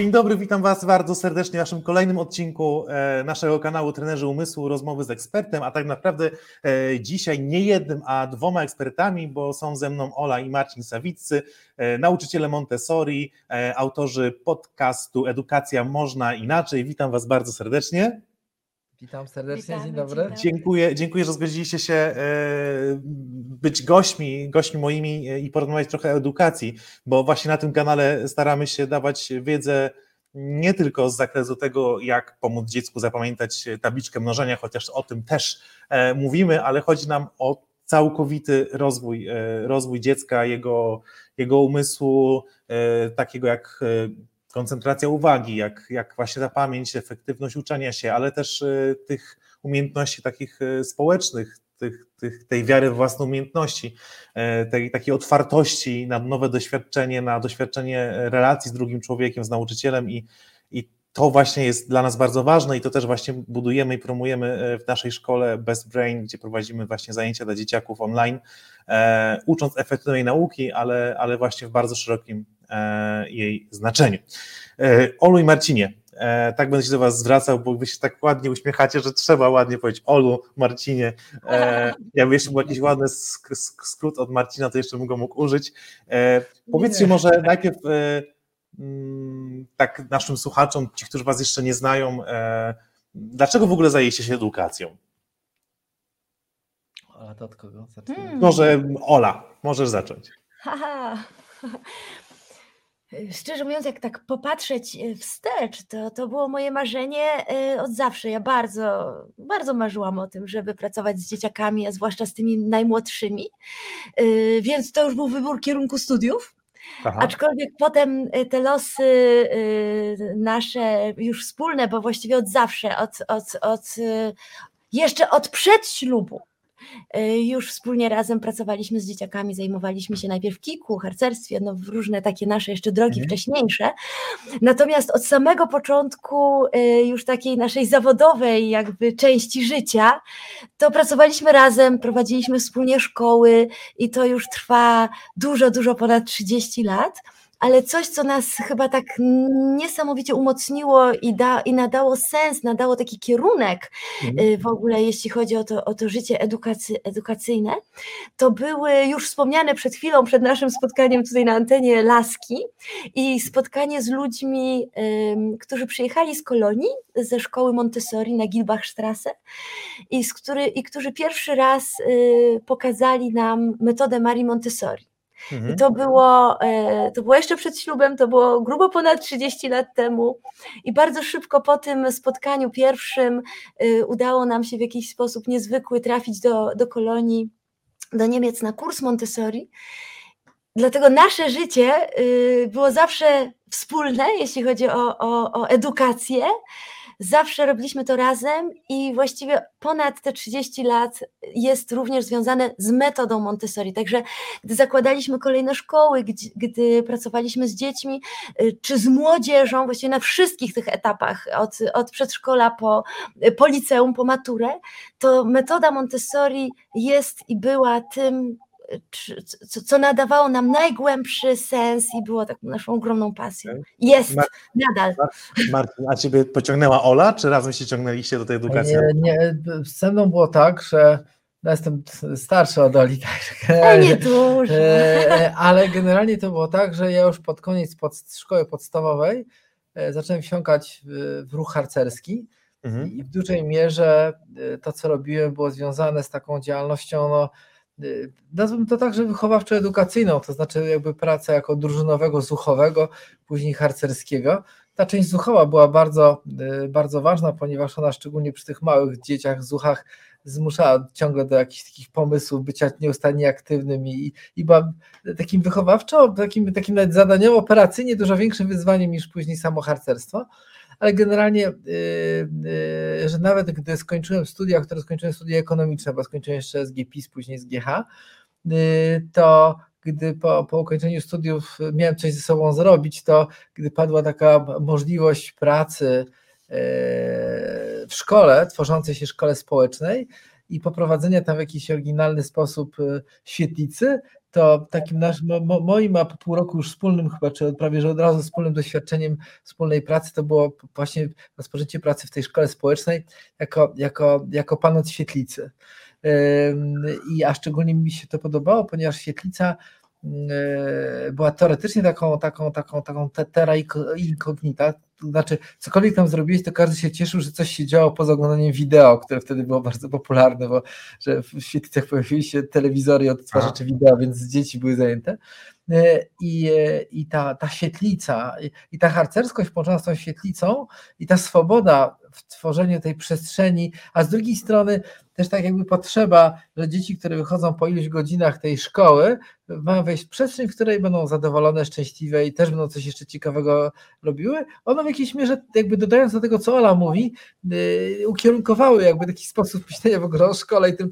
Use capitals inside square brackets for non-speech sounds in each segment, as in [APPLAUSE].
Dzień dobry, witam Was bardzo serdecznie w naszym kolejnym odcinku e, naszego kanału Trenerzy Umysłu, rozmowy z ekspertem, a tak naprawdę e, dzisiaj nie jednym, a dwoma ekspertami, bo są ze mną Ola i Marcin Sawiccy, e, nauczyciele Montessori, autorzy podcastu Edukacja Można Inaczej. Witam Was bardzo serdecznie. Witam serdecznie, Witamy, dzień, dobry. dzień dobry. Dziękuję, dziękuję, że zgodziliście się być gośćmi, gośćmi moimi i porozmawiać trochę o edukacji, bo właśnie na tym kanale staramy się dawać wiedzę nie tylko z zakresu tego, jak pomóc dziecku zapamiętać tabliczkę mnożenia, chociaż o tym też e, mówimy, ale chodzi nam o całkowity rozwój, e, rozwój dziecka, jego, jego umysłu, e, takiego jak koncentracja uwagi, jak, jak właśnie ta pamięć, efektywność uczenia się, ale też tych umiejętności takich społecznych, tych, tych, tej wiary w własne umiejętności, e, tej takiej otwartości na nowe doświadczenie, na doświadczenie relacji z drugim człowiekiem, z nauczycielem i, i to właśnie jest dla nas bardzo ważne i to też właśnie budujemy i promujemy e, w naszej szkole Best Brain, gdzie prowadzimy właśnie zajęcia dla dzieciaków online, e, ucząc efektywnej nauki, ale, ale właśnie w bardzo szerokim e, jej znaczeniu. E, Olu i Marcinie, E, tak będę się do Was zwracał, bo Wy się tak ładnie uśmiechacie, że trzeba ładnie powiedzieć Olu, Marcinie. E, [LAUGHS] jakby jeszcze był jakiś ładny sk sk skrót od Marcina, to jeszcze bym go mógł użyć. E, powiedzcie może najpierw e, mm, tak naszym słuchaczom, ci, którzy Was jeszcze nie znają, e, dlaczego w ogóle zajęliście się edukacją? Ola, to od kogo? Hmm. Może Ola, możesz zacząć. Szczerze mówiąc, jak tak popatrzeć e, wstecz, to, to było moje marzenie e, od zawsze. Ja bardzo, bardzo marzyłam o tym, żeby pracować z dzieciakami, a zwłaszcza z tymi najmłodszymi. Więc to już był wybór kierunku studiów. Aha. Aczkolwiek potem te losy nasze już wspólne, bo właściwie od zawsze, od, od, od, jeszcze od przedślubu, Y, już wspólnie razem pracowaliśmy z dzieciakami, zajmowaliśmy się najpierw kiku, harcerstwie, no różne takie nasze jeszcze drogi mhm. wcześniejsze. Natomiast od samego początku y, już takiej naszej zawodowej jakby części życia, to pracowaliśmy razem, prowadziliśmy wspólnie szkoły i to już trwa dużo, dużo ponad 30 lat ale coś, co nas chyba tak niesamowicie umocniło i, da, i nadało sens, nadało taki kierunek mhm. Y, w ogóle, jeśli chodzi o to, o to życie edukacy, edukacyjne, to były już wspomniane przed chwilą, przed naszym spotkaniem tutaj na antenie laski i spotkanie z ludźmi, którzy przyjechali z kolonii, ze szkoły Montessori na Gilbachstrasse i, z który, i którzy pierwszy raz y, pokazali nam metodę Marii Montessori. Mhm. I to było, e, to było jeszcze przed ślubem, to było grubo ponad 30 lat temu. I bardzo szybko po tym spotkaniu pierwszym e, udało nam się w jakiś sposób niezwykły trafić do, do kolonii, do Niemiec na kurs Montessori. Dlatego nasze życie e, było zawsze wspólne, jeśli chodzi o, o, o edukację. Zawsze robiliśmy to razem i właściwie ponad te 30 lat jest również związane z metodą Montessori. Także gdy zakładaliśmy kolejne szkoły, gdy, gdy pracowaliśmy z dziećmi y, czy z młodzieżą, właściwie na wszystkich tych etapach, od, od przedszkola po, po liceum, po maturę, to metoda Montessori jest i była tym, co, co, nadawało nam najgłębszy sens i było taką naszą ogromną pasją. Jest, Mar nadal. Martin, a ciebie pociągnęła Ola, czy razem się ciągnęliście do tej edukacji? Nie, nie ze mną było tak, że ja jestem starszy od Oli, tak. A nie dużo. E, ale generalnie to było tak, że ja już pod koniec pod szkoły podstawowej e, zacząłem wsiąkać w ruch harcerski. Mhm. I w dużej mierze e, to, co robiłem, było związane z taką działalnością no, Y, nazwę to także wychowawczo-edukacyjną, to znaczy jakby praca jako drużynowego, zuchowego, później harcerskiego. Ta część zuchowa była bardzo, y, bardzo ważna, ponieważ ona szczególnie przy tych małych dzieciach, zuchach zmuszała ciągle do jakichś takich pomysłów, bycia nieustannie aktywnym i, i była takim wychowawczo, takim, takim nawet zadaniowo operacyjnie dużo większym wyzwaniem niż później samo harcerstwo ale generalnie, y, y, że nawet gdy skończyłem studia, które skończyłem studia ekonomiczne, bo skończyłem jeszcze z GPIS, później z GH, y, to gdy po, po ukończeniu studiów miałem coś ze sobą zrobić, to gdy padła taka możliwość pracy w szkole, tworzącej się szkole społecznej, i poprowadzenia tam w jakiś oryginalny sposób świetlicy, to takim naszym, mo, moim, a po pół roku już wspólnym chyba, czy prawie że od razu wspólnym doświadczeniem wspólnej pracy, to było właśnie rozpoczęcie pracy w tej szkole społecznej jako, jako, jako pan od świetlicy. I a szczególnie mi się to podobało, ponieważ świetlica była teoretycznie taką, taką, taką, taką terra incognita, to znaczy cokolwiek tam zrobiłeś, to każdy się cieszył, że coś się działo poza oglądaniem wideo, które wtedy było bardzo popularne, bo że w świetlicach pojawiły się telewizory i odtwarzacze wideo, więc dzieci były zajęte. E, I, e, i ta, ta świetlica, i ta harcerskość połączona z tą świetlicą, i ta swoboda w tworzeniu tej przestrzeni, a z drugiej strony też tak jakby potrzeba, że dzieci, które wychodzą po iluś godzinach tej szkoły, mają wejść w przestrzeń, w której będą zadowolone, szczęśliwe i też będą coś jeszcze ciekawego robiły. One w jakiejś mierze, jakby dodając do tego, co Ola mówi, yy, ukierunkowały jakby taki sposób myślenia w ogóle o szkole i tym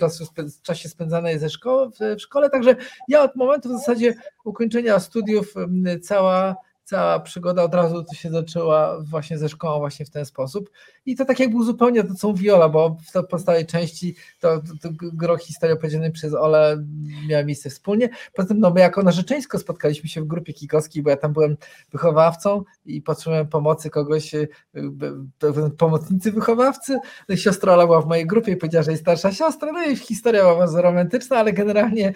czasie spędzanej ze szkoły, w, w szkole. Także ja od momentu w zasadzie ukończenia studiów yy, cała cała przygoda od razu to się zaczęła właśnie ze szkołą właśnie w ten sposób i to tak jakby uzupełnia to, co mówiła, bo w podstawie części to, to, to gro historii opowiedzianej przez Ole miała miejsce wspólnie. Poza tym no, my jako narzeczeńsko spotkaliśmy się w grupie kikowskiej, bo ja tam byłem wychowawcą i potrzebowałem pomocy kogoś, y, pomocnicy wychowawcy. No siostra Ola była w mojej grupie i powiedziała, że jest starsza siostra, no i historia była bardzo romantyczna, ale generalnie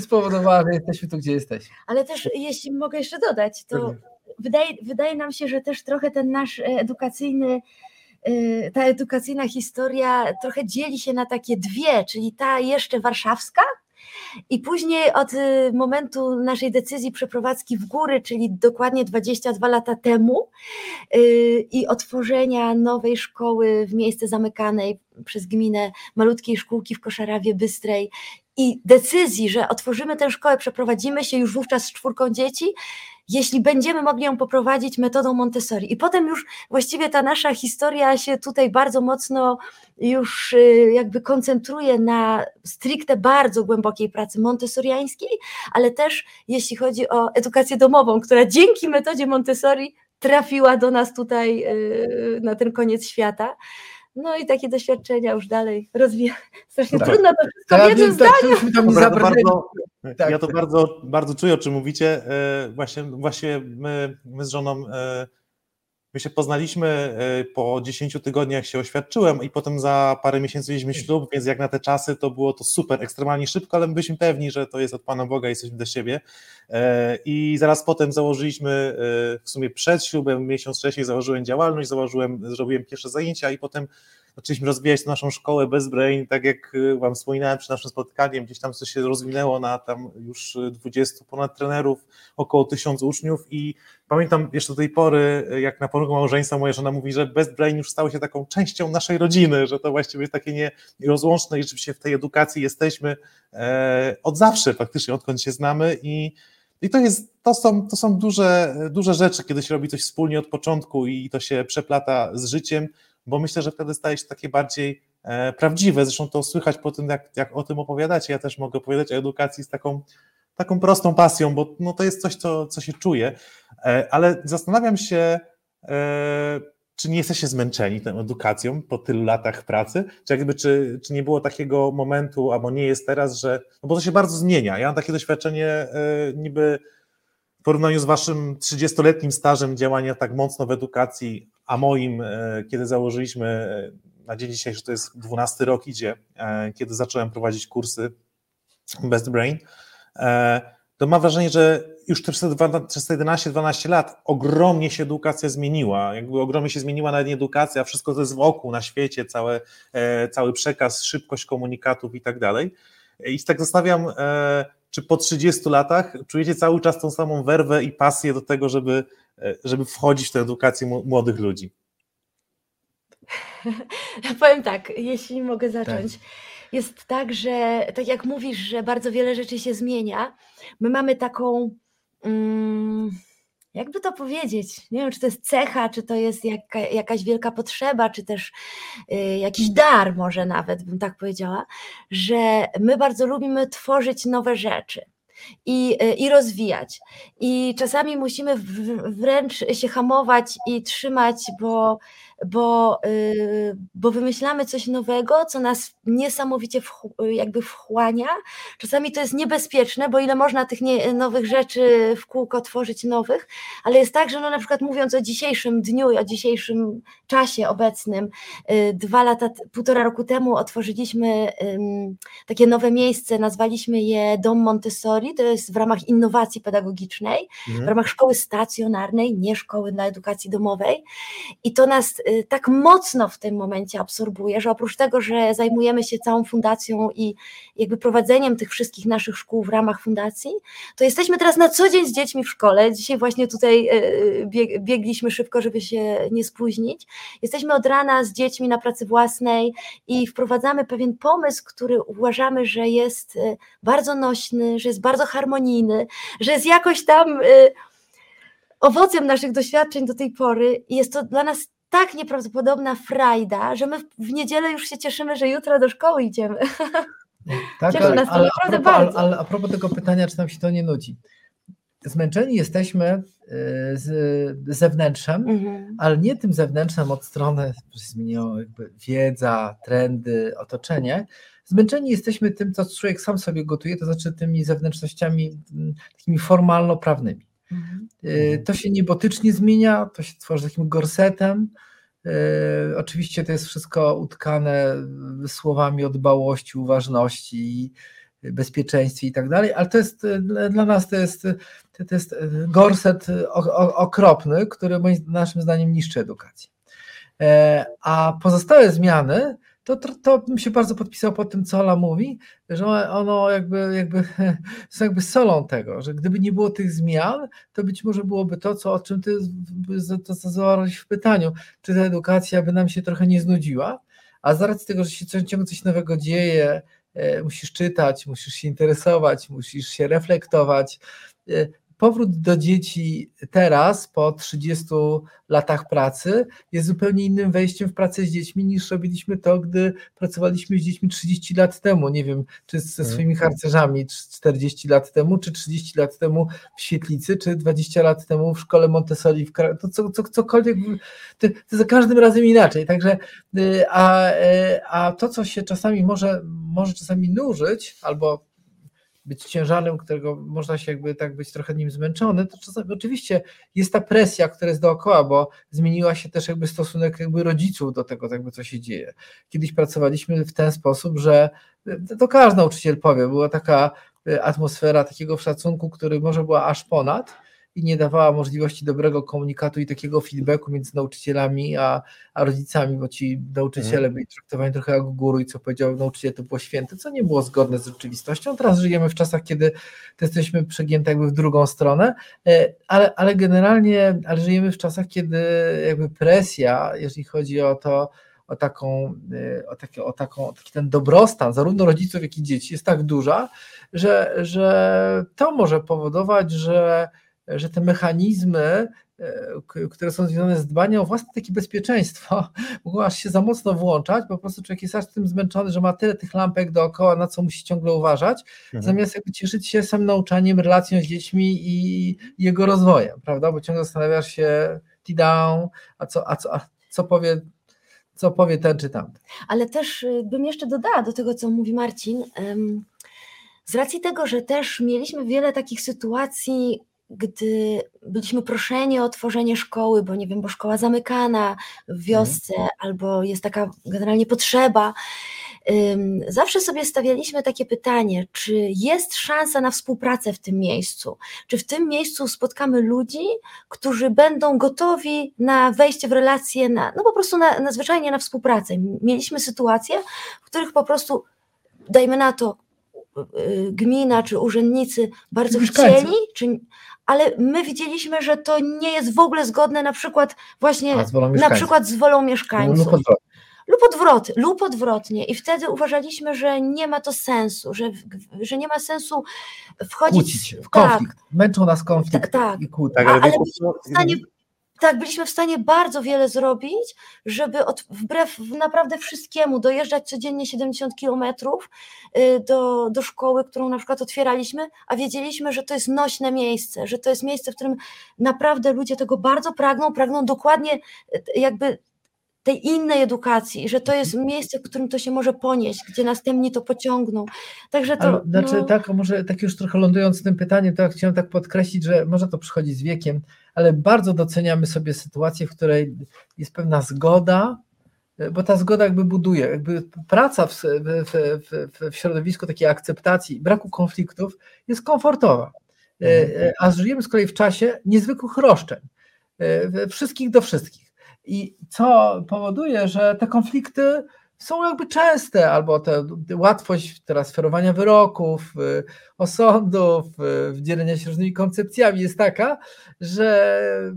spowodowała, że jesteśmy tu, gdzie jesteśmy. Ale też, jeśli mogę jeszcze dodać, to wydaje, wydaje nam się, że też trochę ten nasz edukacyjny Y, ta edukacyjna historia trochę dzieli się na takie dwie, czyli ta jeszcze warszawska, i później od y, momentu naszej decyzji przeprowadzki w góry, czyli dokładnie 22 lata temu, y, i otworzenia nowej szkoły w miejsce zamykanej przez gminę malutkiej szkółki w Koszarawie Bystrej, i decyzji, że otworzymy tę szkołę, przeprowadzimy się już wówczas z czwórką dzieci, jeśli będziemy mogli ją poprowadzić metodą Montessori. I potem już właściwie ta nasza historia się tutaj bardzo mocno już y, jakby koncentruje na stricte bardzo głębokiej pracy montessoriańskiej, ale też jeśli chodzi o edukację domową, która dzięki metodzie Montessori trafiła do nas tutaj y, na ten koniec świata. No i takie doświadczenia już dalej rozwija. Strasznie tak. trudno to wszystko w jednym zdaniu. Ja to, bardzo, tak. ja to bardzo, bardzo czuję, o czym mówicie. E, właśnie, właśnie my, my z żoną e, My się poznaliśmy e, po 10 tygodniach, się oświadczyłem i potem za parę miesięcy mieliśmy ślub, więc jak na te czasy to było to super, ekstremalnie szybko, ale my byliśmy pewni, że to jest od Pana Boga jesteśmy do siebie. E, I zaraz potem założyliśmy, e, w sumie przed ślubem, miesiąc wcześniej założyłem działalność, założyłem, zrobiłem pierwsze zajęcia i potem zaczęliśmy rozwijać naszą szkołę bez brain, tak jak Wam wspominałem przy naszym spotkaniu, gdzieś tam coś się rozwinęło na tam już 20 ponad trenerów, około tysiąc uczniów i pamiętam jeszcze do tej pory, jak na porugu małżeństwa moja żona mówi, że Best Brain już stało się taką częścią naszej rodziny, że to właściwie jest takie nierozłączne i rzeczywiście w tej edukacji jesteśmy e, od zawsze faktycznie, odkąd się znamy i i to, jest, to są, to są duże, duże rzeczy, kiedy się robi coś wspólnie od początku i to się przeplata z życiem, bo myślę, że wtedy staje się takie bardziej e, prawdziwe. Zresztą to słychać po tym, jak, jak o tym opowiadacie. Ja też mogę opowiadać o edukacji z taką taką prostą pasją, bo no, to jest coś, co, co się czuje, e, ale zastanawiam się, e, czy nie jesteście zmęczeni tą edukacją po tylu latach pracy, czy jakby, czy, czy nie było takiego momentu, albo nie jest teraz, że, no bo to się bardzo zmienia, ja mam takie doświadczenie niby w porównaniu z waszym 30-letnim stażem działania tak mocno w edukacji, a moim, kiedy założyliśmy na dzień dzisiejszy, to jest 12 rok idzie, kiedy zacząłem prowadzić kursy Best Brain, E, to mam wrażenie, że już przez 11-12 lat ogromnie się edukacja zmieniła, jakby ogromnie się zmieniła nawet nie edukacja, wszystko to jest wokół, na świecie, całe, e, cały przekaz, szybkość komunikatów i tak dalej. I tak zastanawiam, e, czy po 30 latach czujecie cały czas tą samą werwę i pasję do tego, żeby, żeby wchodzić w tę edukację młodych ludzi? [LAUGHS] Powiem tak, jeśli mogę zacząć. Tak jest tak, że tak jak mówisz, że bardzo wiele rzeczy się zmienia, my mamy taką. Mm, jakby to powiedzieć, nie wiem, czy to jest cecha, czy to jest jaka, jakaś wielka potrzeba, czy też y, jakiś dar, może nawet bym tak powiedziała, że my bardzo lubimy tworzyć nowe rzeczy i, y, i rozwijać. I czasami musimy wręcz się hamować i trzymać, bo bo, y, bo wymyślamy coś nowego, co nas niesamowicie jakby wchłania. Czasami to jest niebezpieczne, bo ile można tych nie, nowych rzeczy w kółko tworzyć nowych, ale jest tak, że no na przykład mówiąc o dzisiejszym dniu i o dzisiejszym czasie obecnym, y, dwa lata, półtora roku temu otworzyliśmy takie nowe miejsce, nazwaliśmy je Dom Montessori, to jest w ramach innowacji pedagogicznej, mhm. w ramach szkoły stacjonarnej, nie szkoły dla edukacji domowej i to nas tak mocno w tym momencie absorbuje, że oprócz tego, że zajmujemy się całą fundacją i jakby prowadzeniem tych wszystkich naszych szkół w ramach fundacji, to jesteśmy teraz na co dzień z dziećmi w szkole. Dzisiaj właśnie tutaj y, biegliśmy szybko, żeby się nie spóźnić. Jesteśmy od rana z dziećmi na pracy własnej i wprowadzamy pewien pomysł, który uważamy, że jest y, bardzo nośny, że jest bardzo harmonijny, że jest jakoś tam owocem naszych doświadczeń do tej pory i jest to dla nas tak nieprawdopodobna frajda, że my w niedzielę już się cieszymy, że jutro do szkoły idziemy. Tak, Cieszy ale, nas to ale, naprawdę a propos, bardzo. Ale, ale a propos tego pytania, czy nam się to nie nudzi. Zmęczeni jesteśmy y, z zewnętrzem, mhm. ale nie tym zewnętrzem od strony, zmieniło jakby wiedza, trendy, otoczenie. Zmęczeni jesteśmy tym, co człowiek sam sobie gotuje, to znaczy tymi zewnętrznościami mm, takimi formalno-prawnymi. Mhm. Y, to się niebotycznie zmienia, to się tworzy takim gorsetem. Y, oczywiście to jest wszystko utkane słowami o dbałości, uważności, bezpieczeństwie i tak dalej, ale to jest dla nas to jest, to jest gorset okropny, który naszym zdaniem niszczy edukację. E, a pozostałe zmiany to, to, to bym się bardzo podpisał pod tym, co Ola mówi, że ono jakby, jakby [LAUGHS] są jakby solą tego, że gdyby nie było tych zmian, to być może byłoby to, co, o czym ty zawarłeś w pytaniu, czy ta edukacja by nam się trochę nie znudziła, a z racji tego, że się ciągle coś nowego dzieje, e, musisz czytać, musisz się interesować, musisz się reflektować, e, powrót do dzieci teraz, po 30 latach pracy, jest zupełnie innym wejściem w pracę z dziećmi niż robiliśmy to, gdy pracowaliśmy z dziećmi 30 lat temu. Nie wiem, czy ze mhm. swoimi harcerzami 40 lat temu, czy 30 lat temu w Świetlicy, czy 20 lat temu w szkole Montessori, w to co, co, cokolwiek, to, to za każdym razem inaczej. Także, y, a, y, a to, co się czasami może, może czasami nużyć, albo być ciężarem, którego można się jakby tak być trochę nim zmęczony, to czasami oczywiście jest ta presja, która jest dookoła, bo zmieniła się też jakby stosunek jakby rodziców do tego, jakby co się dzieje. Kiedyś pracowaliśmy w ten sposób, że to każdy nauczyciel powie, była taka e, atmosfera takiego szacunku, który może była aż ponad, i nie dawała możliwości dobrego komunikatu i takiego feedbacku między nauczycielami a, a rodzicami, bo ci nauczyciele mhm. byli traktowani trochę jak guru i co powiedział nauczyciel to było święte, co nie było zgodne z rzeczywistością. Teraz żyjemy w czasach, kiedy jesteśmy przegięte jakby w drugą stronę, e, ale, ale generalnie ale żyjemy w czasach, kiedy jakby presja, jeżeli chodzi o to, o taką, e, o, taki, o taką, taki ten dobrostan zarówno rodziców, jak i dzieci jest tak duża, że, że to może powodować, że że te mechanizmy, e, które są związane z dbaniem o własne takie bezpieczeństwo, [LAUGHS] mogą aż się za mocno włączać, po prostu człowiek jest aż tym zmęczony, że ma tyle tych lampek dookoła, na co musi ciągle uważać, mhm. zamiast jakby cieszyć się sam nauczaniem, relacją z dziećmi i jego rozwojem, prawda, bo ciągle zastanawiasz się, down, a co, a co, a co powie co powie ten czy tamten. Ale też y, bym jeszcze dodała do tego, co mówi Marcin, z racji tego, że też mieliśmy wiele takich sytuacji, gdy byliśmy proszeni o otworzenie szkoły, bo nie wiem, bo szkoła zamykana w wiosce, mhm. albo jest taka generalnie potrzeba, zawsze sobie stawialiśmy takie pytanie, czy jest szansa na współpracę w tym miejscu? Czy w tym miejscu spotkamy ludzi, którzy będą gotowi na wejście w relacje, na, no po prostu na, na zwyczajnie na współpracę? Mieliśmy sytuacje, w których po prostu, dajmy na to, gmina czy urzędnicy bardzo chcieli, czy, ale my widzieliśmy, że to nie jest w ogóle zgodne na przykład właśnie na przykład z wolą mieszkańców. Lub odwrotnie. Lub, odwrot, lub odwrotnie. I wtedy uważaliśmy, że nie ma to sensu, że, że nie ma sensu wchodzić Kłócić w konflikt. Tak. Męczą nas konflikt. Tak, tak. I kłótnie. Tak, ale, ale w stanie tak, byliśmy w stanie bardzo wiele zrobić, żeby od, wbrew naprawdę wszystkiemu dojeżdżać codziennie 70 kilometrów y, do, do szkoły, którą na przykład otwieraliśmy, a wiedzieliśmy, że to jest nośne miejsce, że to jest miejsce, w którym naprawdę ludzie tego bardzo pragną, pragną dokładnie y, jakby tej innej edukacji, że to jest miejsce, w którym to się może ponieść, gdzie następni to pociągną. Także to. Ale, znaczy, no... tak, może tak już trochę lądując w tym pytaniem, to ja chciałem tak podkreślić, że może to przychodzi z wiekiem, ale bardzo doceniamy sobie sytuację, w której jest pewna zgoda, bo ta zgoda jakby buduje, jakby praca w, w, w, w środowisku takiej akceptacji, braku konfliktów jest komfortowa. Mhm. A żyjemy z kolei w czasie niezwykłych roszczeń, wszystkich do wszystkich. I co powoduje, że te konflikty są jakby częste, albo ta łatwość transferowania wyroków, y, osądów, y, dzielenia się różnymi koncepcjami jest taka, że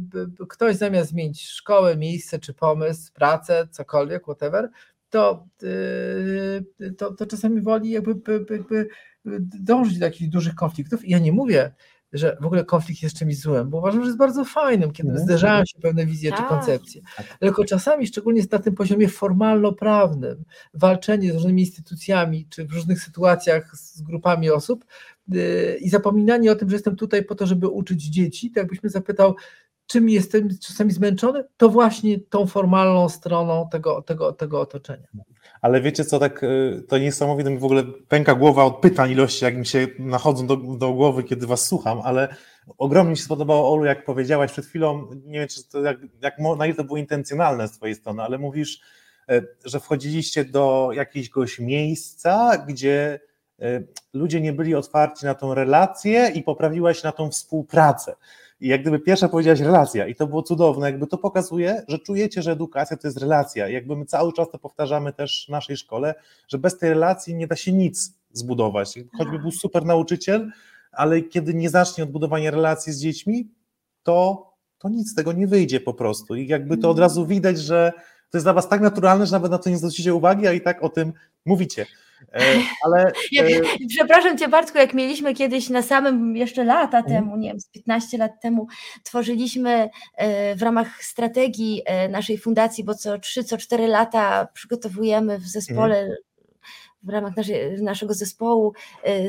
ktoś zamiast zmienić szkołę, miejsce czy pomysł, pracę, cokolwiek, whatever, to, y, to, to czasami woli jakby, jakby dążyć do jakichś dużych konfliktów. I ja nie mówię, że w ogóle konflikt jest czymś złym, bo uważam, że jest bardzo fajnym, kiedy mm. zderzają się pewne wizje czy tak. koncepcje. Tak. Tylko czasami, szczególnie na tym poziomie formalno-prawnym, walczenie z różnymi instytucjami, czy w różnych sytuacjach z grupami osób yy, i zapominanie o tym, że jestem tutaj po to, żeby uczyć dzieci, tak jakbyśmy zapytał, czym jestem czasami zmęczony, to właśnie tą formalną stroną tego, tego, tego otoczenia ale wiecie co, tak y, to niesamowite mi w ogóle pęka głowa od pytań ilości, jak mi się nachodzą do, do głowy, kiedy was słucham, ale ogromnie mi się spodobało, Olu, jak powiedziałaś przed chwilą, nie wiem, czy to jak, jak, na ile to było intencjonalne z twojej strony, ale mówisz, y, że wchodziliście do jakiegoś miejsca, gdzie y, ludzie nie byli otwarci na tą relację i poprawiłaś na tą współpracę. I jak gdyby pierwsza powiedziałaś relacja i to było cudowne, jakby to pokazuje, że czujecie, że edukacja to jest relacja. I jakby my cały czas to powtarzamy też w naszej szkole, że bez tej relacji nie da się nic zbudować. Choćby był super nauczyciel, ale kiedy nie zacznie odbudowania relacji z dziećmi, to, to nic z tego nie wyjdzie po prostu. I jakby to od mhm. razu widać, że to jest dla was tak naturalne, że nawet na to nie zwrócicie uwagi, a i tak o tym mówicie. E, ale, [LAUGHS] e, przepraszam Cię Bartku, jak mieliśmy kiedyś na samym jeszcze lata mhm. temu, nie wiem, z 15 lat temu, tworzyliśmy e, w ramach strategii naszej fundacji, bo co 3, co 4 lata przygotowujemy w zespole mhm w ramach naszej, naszego zespołu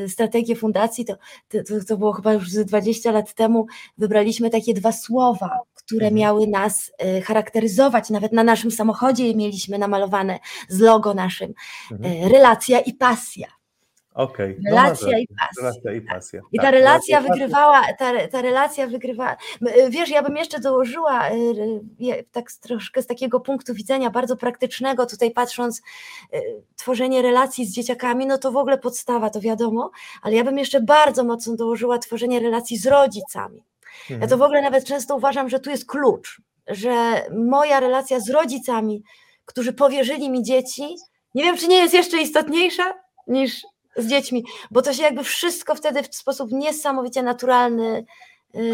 strategię fundacji, to, to, to było chyba już 20 lat temu, wybraliśmy takie dwa słowa, które mhm. miały nas y, charakteryzować. Nawet na naszym samochodzie mieliśmy namalowane z logo naszym mhm. Y, relacja i pasja. Okay. No relacja, i pasja. relacja i pasja. I ta tak, relacja wygrywała, ta, ta relacja wygrywała. Y, wiesz, ja bym jeszcze dołożyła tak troszkę z takiego punktu widzenia bardzo praktycznego, tutaj patrząc, tworzenie relacji z dzieciakami, no to w ogóle podstawa, to wiadomo, ale ja bym jeszcze bardzo mocno dołożyła tworzenie relacji z rodzicami. Ja to mhm. w ogóle nawet często uważam, że tu jest klucz, że moja relacja z rodzicami, którzy powierzyli mi dzieci, nie wiem, czy nie jest jeszcze istotniejsza niż z dziećmi, bo to się jakby wszystko wtedy w sposób niesamowicie naturalny.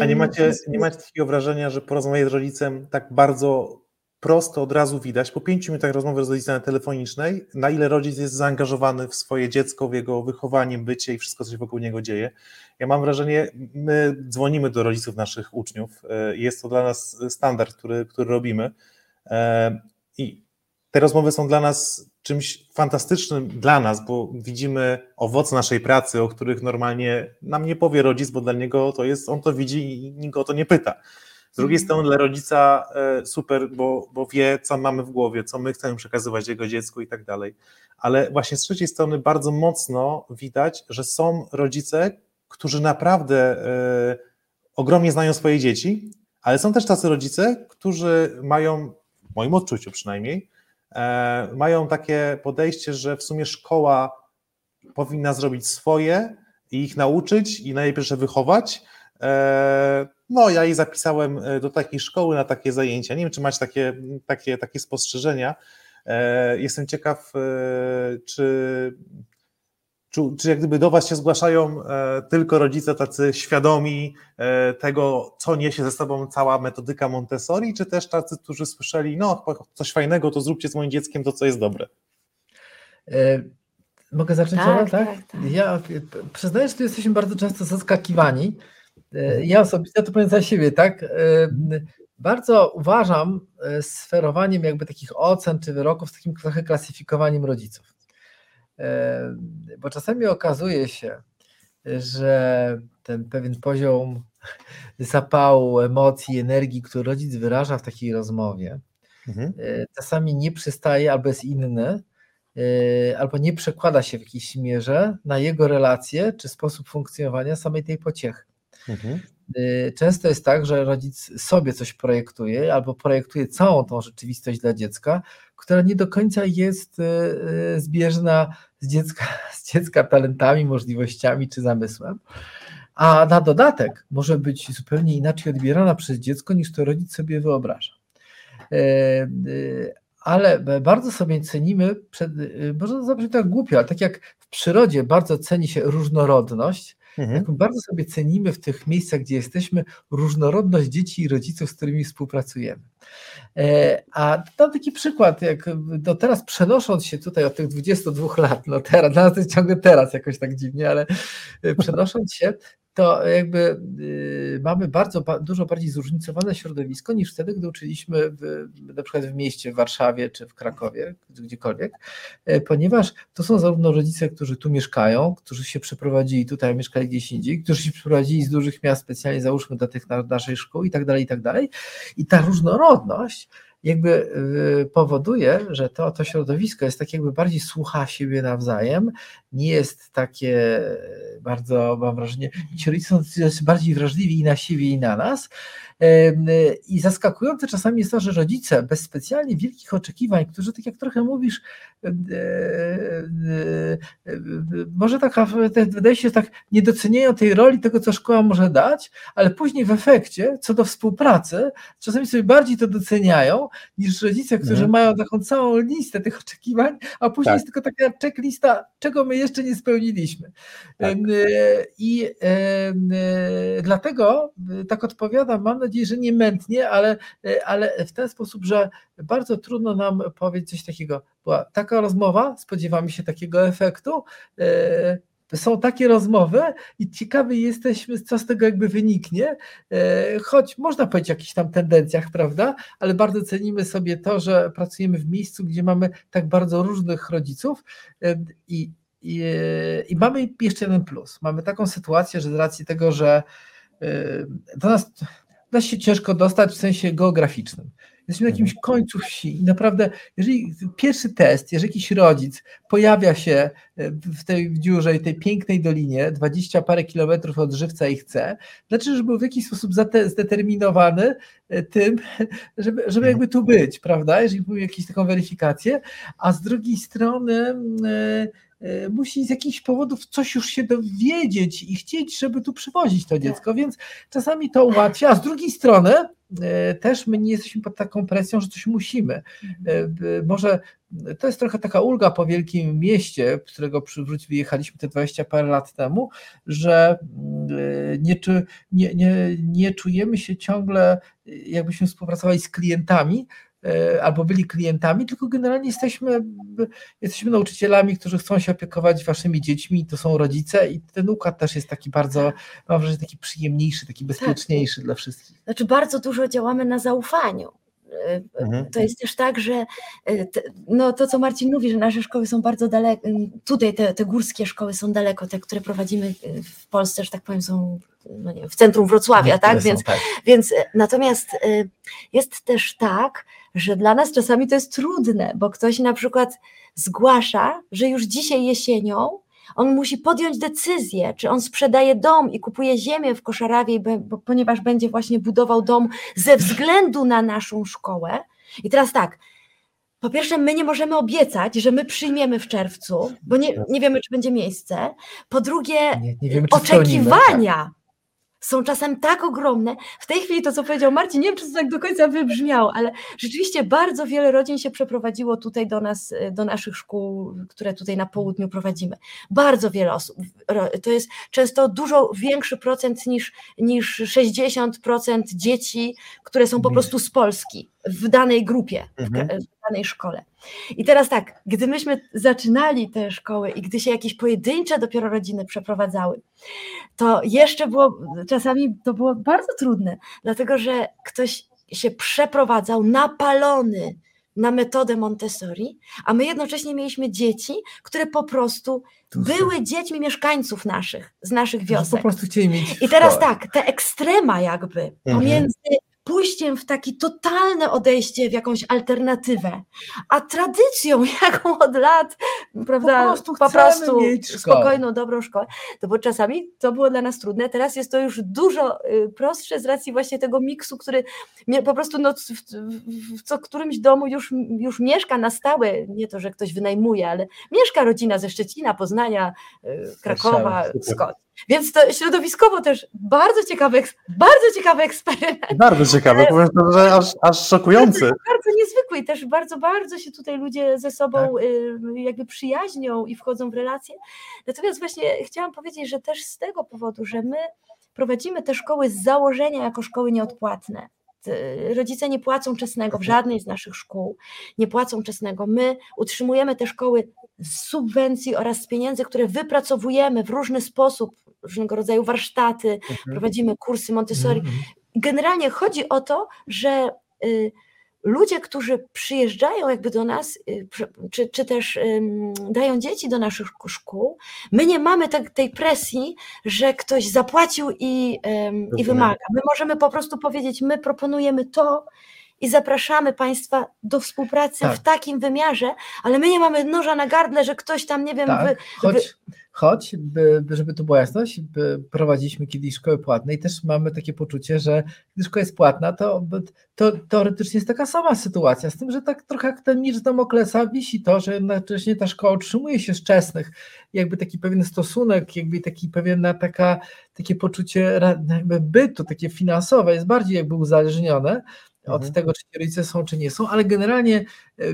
A nie macie, nie macie takiego wrażenia, że porozmawiać z rodzicem tak bardzo prosto od razu widać po pięciu minutach rozmowy z rodzicem telefonicznej, na ile rodzic jest zaangażowany w swoje dziecko, w jego wychowanie, bycie i wszystko, co się wokół niego dzieje. Ja mam wrażenie, my dzwonimy do rodziców naszych uczniów, e, jest to dla nas standard, który, który robimy e, i te rozmowy są dla nas czymś fantastycznym dla nas, bo widzimy owoce naszej pracy, o których normalnie nam nie powie rodzic, bo dla niego to jest, on to widzi i nikt o to nie pyta. Z drugiej mhm. strony dla rodzica e, super, bo, bo wie, co mamy w głowie, co my chcemy przekazywać jego dziecku i tak dalej. Ale właśnie z trzeciej strony bardzo mocno widać, że są rodzice, którzy naprawdę e, ogromnie znają swoje dzieci, ale są też tacy rodzice, którzy mają, w moim odczuciu przynajmniej, mają takie podejście, że w sumie szkoła powinna zrobić swoje i ich nauczyć i najpierw wychować, no, ja jej zapisałem e, do takiej szkoły na takie zajęcia. Nie wiem, czy macie takie, takie, takie spostrzeżenia. E, jestem ciekaw, e, czy, czy, czy jak gdyby do Was się zgłaszają tylko rodzice tacy świadomi tego, co niesie ze sobą cała metodyka Montessori, czy też tacy, którzy słyszeli, no coś fajnego, to zróbcie z moim dzieckiem to, co jest dobre. Mogę zacząć, tak, tak? tak, tak? Ja przyznaję, że tu jesteśmy bardzo często zaskakiwani, E, ja osobiście to powiem za siebie, tak? E, bardzo uważam e, sferowaniem jakby takich ocen czy wyroków z takim trochę klasyfikowaniem rodziców. Bo czasami okazuje się, że ten pewien poziom [LAUGHS] zapału, emocji, energii, który rodzic wyraża w takiej rozmowie, mhm. czasami nie przystaje albo jest inny, albo nie przekłada się w jakiejś mierze na jego relacje czy sposób funkcjonowania samej tej pociechy. Mhm. Y, często jest tak, że rodzic sobie coś projektuje albo projektuje całą tą rzeczywistość dla dziecka, która nie do końca jest y, y, zbieżna z dziecka, [LAUGHS] z dziecka talentami, możliwościami czy zamysłem. A na dodatek może być zupełnie inaczej odbierana przez dziecko niż to rodzic sobie wyobraża. Ale bardzo sobie cenimy, przed, może zabrzmi tak głupio, ale tak jak w przyrodzie bardzo ceni się różnorodność, Mhm. Bardzo sobie cenimy w tych miejscach, gdzie jesteśmy, różnorodność dzieci i rodziców, z którymi współpracujemy. E, a tam taki przykład, jak do teraz przenosząc się tutaj od tych 22 lat, no teraz, dla nas to jest ciągle teraz jakoś tak dziwnie, ale e, przenosząc się, to jakby y, mamy bardzo dużo bardziej zróżnicowane środowisko niż wtedy, gdy uczyliśmy w, na przykład w mieście, w Warszawie czy w Krakowie, gdziekolwiek, e, ponieważ to są zarówno rodzice, którzy tu mieszkają, którzy się przeprowadzili tutaj, mieszkali gdzieś indziej, którzy się przeprowadzili z dużych miast specjalnie załóżmy do tych naszych szkół i tak dalej, i tak dalej. I ta różnorodność jakby y, powoduje, że to, to środowisko jest tak jakby bardziej słucha siebie nawzajem, nie jest takie bardzo, mam wrażenie, ci rodzice są bardziej wrażliwi i na siebie i na nas, i zaskakujące czasami jest to, że rodzice bez specjalnie wielkich oczekiwań, którzy tak jak trochę mówisz, może tak, wydaje się, tak nie doceniają tej roli tego, co szkoła może dać, ale później w efekcie, co do współpracy, czasami sobie bardziej to doceniają niż rodzice, którzy mhm. mają taką całą listę tych oczekiwań, a później tak. jest tylko taka checklista, czego my jeszcze nie spełniliśmy. Tak. I dlatego tak odpowiadam, mam nadzieję, że nie mętnie, ale, ale w ten sposób, że bardzo trudno nam powiedzieć coś takiego. Była taka rozmowa, spodziewamy się takiego efektu. E, są takie rozmowy i ciekawi jesteśmy, co z tego jakby wyniknie, e, choć można powiedzieć o jakichś tam tendencjach, prawda, ale bardzo cenimy sobie to, że pracujemy w miejscu, gdzie mamy tak bardzo różnych rodziców e, i, i, i mamy jeszcze jeden plus. Mamy taką sytuację, że z racji tego, że do nas da się ciężko dostać w sensie geograficznym. Jesteśmy na jakimś mhm. końcu wsi i naprawdę, jeżeli pierwszy test, jeżeli jakiś rodzic pojawia się e, w tej dziurze i tej pięknej dolinie, 20 parę kilometrów od żywca i chce, znaczy, że był w jakiś sposób zdeterminowany e, tym, [LAUGHS] żeby, żeby jakby tu być, prawda? Jeżeli był jakąś taką weryfikację, a z drugiej strony E, musi z jakichś powodów coś już się dowiedzieć i chcieć, żeby tu przywozić to dziecko, więc czasami to ułatwia, a z drugiej strony też my nie jesteśmy pod taką presją, że coś musimy. E, może to jest trochę taka ulga po wielkim mieście, którego przywróć wyjechaliśmy te 20 parę lat temu, że nie, nie, nie, nie czujemy się ciągle, jakbyśmy współpracowali z klientami, E, albo byli klientami, tylko generalnie jesteśmy, jesteśmy nauczycielami, którzy chcą się opiekować waszymi dziećmi, to są rodzice i ten układ też jest taki bardzo, mam wrażenie, taki przyjemniejszy, taki bezpieczniejszy tak. dla wszystkich. Znaczy bardzo dużo działamy na zaufaniu. E, mhm. To jest też tak, że e, no to, co Marcin mówi, że nasze szkoły są bardzo daleko, tutaj te, te górskie szkoły są daleko, te, które prowadzimy w Polsce, że tak powiem, są no nie, w centrum Wrocławia, tak? Więc, tak? więc natomiast jest też tak, że dla nas czasami to jest trudne, bo ktoś na przykład zgłasza, że już dzisiaj jesienią on musi podjąć decyzję, czy on sprzedaje dom i kupuje ziemię w Koszarawie, bo, ponieważ będzie właśnie budował dom ze względu na naszą szkołę. I teraz tak, po pierwsze, my nie możemy obiecać, że my przyjmiemy w czerwcu, bo nie, nie wiemy, czy będzie miejsce. Po drugie, nie, nie wiemy, oczekiwania są czasem tak ogromne. W tej chwili to, co powiedział Marcin, nie wiem, czy to tak do końca wybrzmiało, ale rzeczywiście bardzo wiele rodzin się przeprowadziło tutaj do nas, do naszych szkół, które tutaj na południu prowadzimy. Bardzo wiele osób. To jest często dużo większy procent niż, niż 60% dzieci, które są po prostu z Polski w danej grupie, mhm. w danej szkole. I teraz tak, gdy myśmy zaczynali te szkoły i gdy się jakieś pojedyncze dopiero rodziny przeprowadzały, to jeszcze było, czasami to było bardzo trudne, dlatego że ktoś się przeprowadzał napalony na metodę Montessori, a my jednocześnie mieliśmy dzieci, które po prostu były dziećmi mieszkańców naszych, z naszych wiosek. Po prostu chcieli mieć I teraz tak, te ekstrema jakby mhm. pomiędzy pójściem w takie totalne odejście w jakąś alternatywę, a tradycją, [LAUGHS] jaką od lat, prawda, po prostu, po prostu spokojną, dobrą szkołę, to bo czasami to było dla nas trudne, teraz jest to już dużo y, prostsze z racji właśnie tego miksu, który po prostu no, w, w, w co którymś domu już, już mieszka na stałe, nie to, że ktoś wynajmuje, ale mieszka rodzina ze Szczecina, Poznania, y, Krakowa, Skąd. Więc to środowiskowo też bardzo ciekawy, bardzo ciekawy eksperyment. Bardzo ciekawy, powiem że aż, aż szokujący. Bardzo niezwykły i też bardzo, bardzo się tutaj ludzie ze sobą tak. Y, jakby przyjaźnią i wchodzą w relacje. Natomiast właśnie chciałam powiedzieć, że też z tego powodu, że my prowadzimy te szkoły z założenia jako szkoły nieodpłatne. Rodzice nie płacą czesnego w mhm. żadnej z naszych szkół, nie płacą czesnego. My utrzymujemy te szkoły z subwencji oraz z pieniędzy, które wypracowujemy w różny sposób, różnego rodzaju warsztaty, mhm. prowadzimy kursy Montessori. Mhm. Generalnie chodzi o to, że y, ludzie, którzy przyjeżdżają jakby do nas, y, czy, czy też dają dzieci do naszych szkół, my nie mamy te, tej presji, że ktoś zapłacił i, i wymaga. My możemy po prostu powiedzieć, my proponujemy to, i zapraszamy Państwa do współpracy tak. w takim wymiarze, ale my nie mamy noża na gardle, że ktoś tam, nie wiem, tak, wy, choć, wy... choć by, żeby tu była jasność, prowadziliśmy kiedyś szkołę płatne i też mamy takie poczucie, że gdy szkoła jest płatna, to, to teoretycznie jest taka sama sytuacja, z tym, że tak trochę jak ten miecz Damoklesa wisi to, że jednocześnie ta szkoła utrzymuje się z czesnych, jakby taki pewien stosunek, jakby taki pewien taka, takie poczucie jakby bytu, takie finansowe jest bardziej jakby uzależnione, od mhm. tego, czy ci rodzice są, czy nie są, ale generalnie e,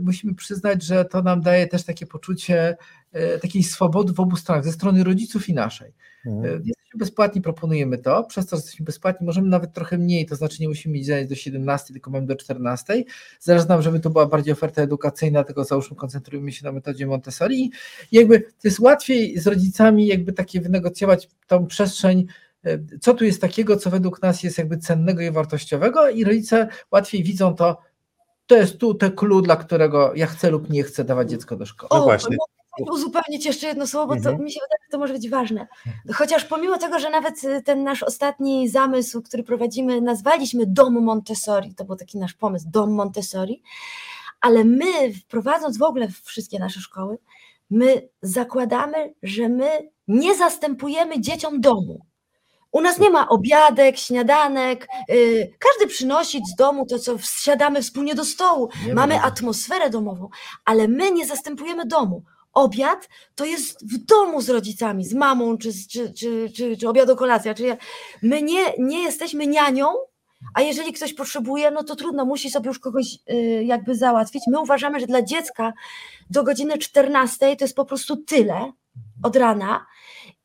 musimy przyznać, że to nam daje też takie poczucie e, takiej swobody w obu stronach, ze strony rodziców i naszej. Mhm. E, jesteśmy bezpłatni, proponujemy to, przez to, że jesteśmy bezpłatni, możemy nawet trochę mniej, to znaczy nie musimy mieć zajęć do 17, tylko mamy do 14. Zależy nam, żeby to była bardziej oferta edukacyjna, tego załóżmy koncentrujemy się na metodzie Montessori i jakby to jest łatwiej z rodzicami jakby takie wynegocjować tą przestrzeń co tu jest takiego, co według nas jest jakby cennego i wartościowego i rodzice łatwiej widzą to, to jest tu te clue, dla którego ja chcę lub nie chcę dawać dziecko do szkoły. O, no właśnie. Uzupełnić jeszcze jedno słowo, bo mhm. to mi się wydaje, że to może być ważne. Chociaż pomimo tego, że nawet y, ten nasz ostatni zamysł, który prowadzimy, nazwaliśmy Dom Montessori, to był taki nasz pomysł, Dom Montessori, ale my, wprowadząc w ogóle wszystkie nasze szkoły, my zakładamy, że my nie zastępujemy dzieciom domu. U nas nie ma obiadek, śniadanek, yy, każdy przynosi z domu to, co wsiadamy wspólnie do stołu. Nie Mamy atmosferę domową, ale my nie zastępujemy domu. Obiad to jest w domu z rodzicami, z mamą, czy, czy, czy, czy, czy obiad kolacja. Czy my nie, nie jesteśmy nianią, a jeżeli ktoś potrzebuje, no to trudno, musi sobie już kogoś y, jakby załatwić. My uważamy, że dla dziecka do godziny 14 to jest po prostu tyle od rana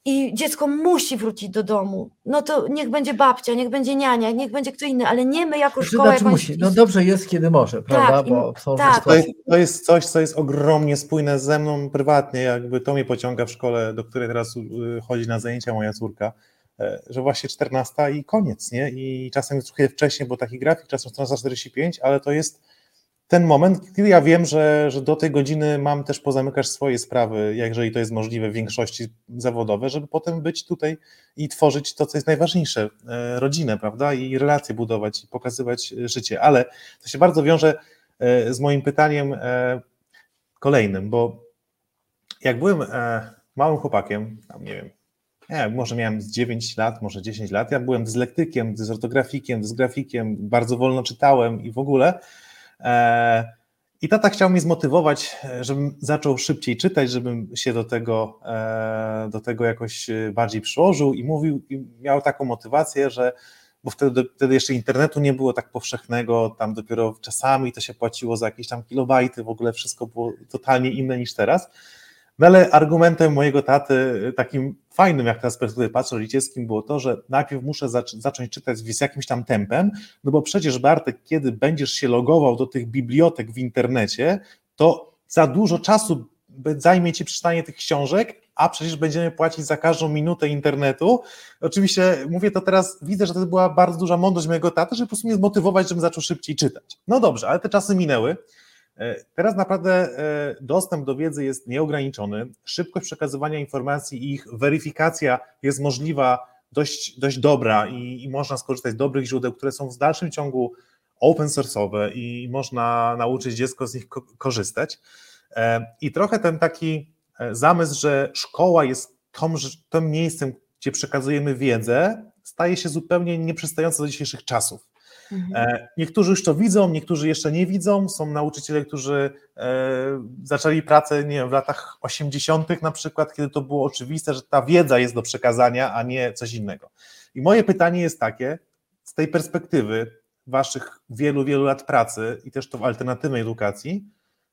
i dziecko musi wrócić do domu, no to niech będzie babcia, niech będzie niania, niech będzie kto inny, ale nie my jako znaczy, szkoła. Znaczy musi. No dobrze jest, kiedy może, prawda? Tak, Bo są tak. to, jest, to jest coś, co jest ogromnie spójne ze mną prywatnie, jakby to mnie pociąga w szkole, do której teraz y, chodzi na zajęcia moja córka, e, że właśnie 14 i koniec, nie? I czasem jest trochę wcześniej, bo taki grafik, czasem 14.45, ale to jest ten moment, kiedy ja wiem, że, że do tej godziny mam też pozamykać swoje sprawy, jeżeli to jest możliwe w większości zawodowe, żeby potem być tutaj i tworzyć to, co jest najważniejsze, e, rodzinę, prawda, i relacje budować i pokazywać życie. Ale to się bardzo wiąże e, z moim pytaniem e, kolejnym, bo jak byłem małym chłopakiem, tam nie wiem, nie, może miałem z 9 lat, może 10 lat, ja byłem dyslektykiem, dysortografikiem, dysgrafikiem, bardzo wolno czytałem i w ogóle E, I tata chciał mnie zmotywować, żebym zaczął szybciej czytać, żebym się do tego, e, do tego jakoś bardziej przyłożył i mówił, i miał taką motywację, że bo wtedy, wtedy jeszcze internetu nie było tak powszechnego, tam dopiero czasami to się płaciło za jakieś tam kilobajty, w ogóle wszystko było totalnie inne niż teraz. No ale argumentem mojego taty, takim fajnym, jak teraz perspektywy patrzę, rodzicielskim, było to, że najpierw muszę zacząć czytać z jakimś tam tempem, no bo przecież Bartek, kiedy będziesz się logował do tych bibliotek w internecie, to za dużo czasu zajmie ci przeczytanie tych książek, a przecież będziemy płacić za każdą minutę internetu. Oczywiście mówię to teraz, widzę, że to była bardzo duża mądrość mojego taty, żeby po prostu mnie zmotywować, żebym zaczął szybciej czytać. No dobrze, ale te czasy minęły. E, teraz naprawdę e, dostęp do wiedzy jest nieograniczony, szybkość przekazywania informacji i ich weryfikacja jest możliwa dość, dość dobra i, i można skorzystać z dobrych źródeł, które są w dalszym ciągu open source'owe i można nauczyć dziecko z nich ko korzystać. E, I trochę ten taki zamysł, że szkoła jest tą, tym miejscem, gdzie przekazujemy wiedzę, staje się zupełnie nieprzystający do dzisiejszych czasów. Mhm. E, niektórzy już to widzą, niektórzy jeszcze nie widzą. Są nauczyciele, którzy zaczęli pracę nie wiem, w latach 80. na przykład, kiedy to było oczywiste, że ta wiedza jest do przekazania, a nie coś innego. I moje pytanie jest takie, z tej perspektywy waszych wielu, wielu lat pracy i też to w alternatywnej edukacji,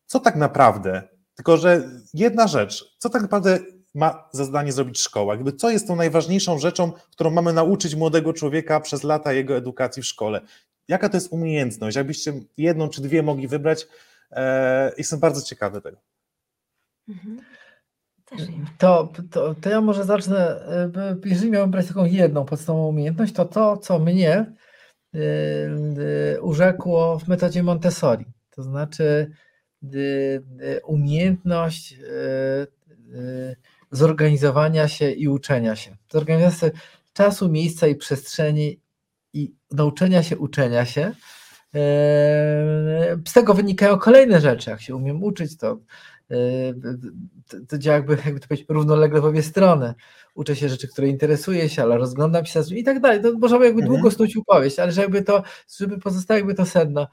co tak naprawdę, tylko że jedna rzecz, co tak naprawdę ma za zadanie zrobić szkoła? Jakby co jest tą najważniejszą rzeczą, którą mamy nauczyć młodego człowieka przez lata jego edukacji w szkole? Jaka to jest umiejętność? Jakbyście jedną czy dwie mogli wybrać? E, jestem bardzo ciekawy tego. Mhm. To, to, to ja może zacznę, e, jeżeli miałbym brać taką jedną podstawową umiejętność, to to, co mnie y, y, urzekło w metodzie Montessori. To znaczy y, umiejętność zorganizowania się i uczenia się. Zorganizacja czasu, miejsca i przestrzeni i nauczenia się, uczenia się. Eee, z tego wynikają kolejne rzeczy. Jak się umiem uczyć, to, eee, to działa jakby, jakby to powiedzieć, równolegle w obie strony. Uczę się rzeczy, które interesuje się, ale rozglądam się i tak dalej. To możemy jakby mhm. długo snuć opowieść, ale żeby to, żeby pozostało jakby to sedno.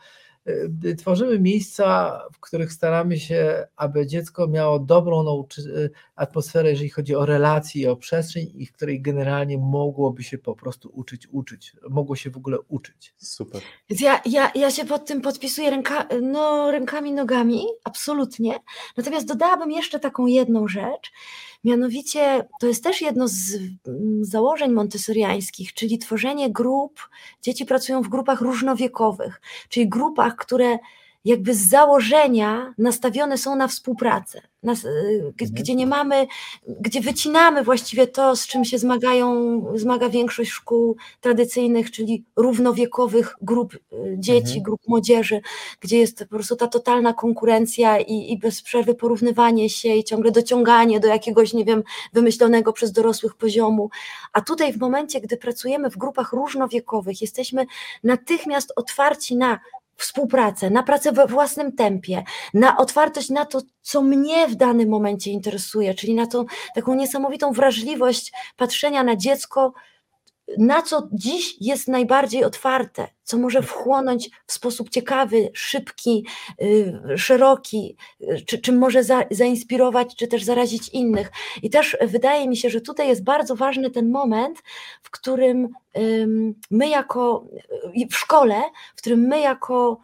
Y, tworzymy miejsca, w których staramy się, aby dziecko miało dobrą nauczy- atmosferę, jeżeli chodzi o relacje i o przestrzeń, i w której generalnie mogłoby się po prostu uczyć, uczyć, mogło się w ogóle uczyć. Super. Więc ja, ja, ja się pod tym podpisuję ręka, no, rękami, nogami, absolutnie. Natomiast dodałabym jeszcze taką jedną rzecz, Mianowicie to jest też jedno z mm, założeń montessoriańskich, czyli tworzenie grup. Dzieci pracują w grupach różnowiekowych, czyli grupach, które jakby z założenia nastawione są na współpracę, y, mhm. gdzie nie mamy, gdzie wycinamy właściwie to, z czym się zmagają, zmaga większość szkół tradycyjnych, czyli równowiekowych grup y, dzieci, mhm. grup młodzieży, gdzie jest po prostu ta totalna konkurencja i, i bez przerwy porównywanie się i ciągle dociąganie do jakiegoś, nie wiem, wymyślonego przez dorosłych poziomu. A tutaj w momencie, gdy pracujemy w grupach różnowiekowych, jesteśmy natychmiast otwarci na współpracę, na pracę we własnym tempie, na otwartość na to, co mnie w danym momencie interesuje, czyli na tą taką niesamowitą wrażliwość patrzenia na dziecko na co dziś jest najbardziej otwarte, co może wchłonąć w sposób ciekawy, szybki, y, szeroki, y, czy, czym może za, zainspirować, czy też zarazić innych. I też wydaje mi się, że tutaj jest bardzo ważny ten moment, w którym my jako y, w szkole, w którym my jako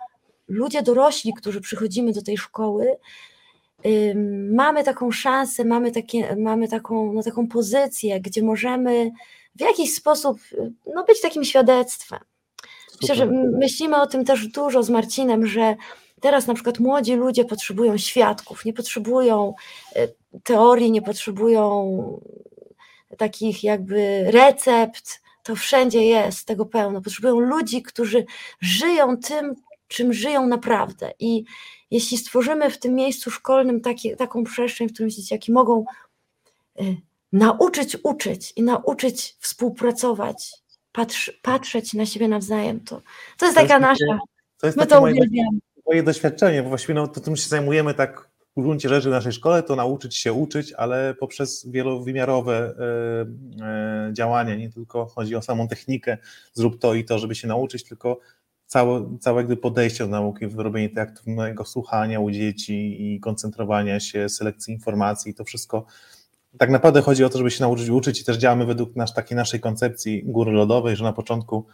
ludzie dorośli, którzy przychodzimy do tej szkoły, mamy taką szansę, mamy, takie, mamy taką, no, taką pozycję, gdzie możemy w jakiś sposób no, być takim świadectwem. Myślę, że myślimy o tym też dużo z Marcinem, że teraz na przykład młodzi ludzie potrzebują świadków, nie potrzebują e, teorii, nie potrzebują takich jakby recept, to wszędzie jest tego pełno. Potrzebują ludzi, którzy żyją tym, czym żyją naprawdę. I jeśli stworzymy w tym miejscu szkolnym taki, taką przestrzeń, w którym dzieciaki mogą e, nauczyć uczyć i nauczyć współpracować, patrz, patrzeć na siebie nawzajem. To, to jest to taka jest nasza. To jest My to moje, moje doświadczenie, bo właściwie no, to tym się zajmujemy tak w gruncie rzeczy w naszej szkole, to nauczyć się uczyć, ale poprzez wielowymiarowe y, y, działania, nie tylko chodzi o samą technikę, zrób to i to, żeby się nauczyć, tylko całe, całe gdy podejście do nauki, wyrobienie tego aktywnego słuchania u dzieci i koncentrowania się, selekcji informacji, to wszystko tak naprawdę chodzi o to, żeby się nauczyć uczyć i też działamy według nasz, takiej naszej koncepcji góry lodowej, że na początku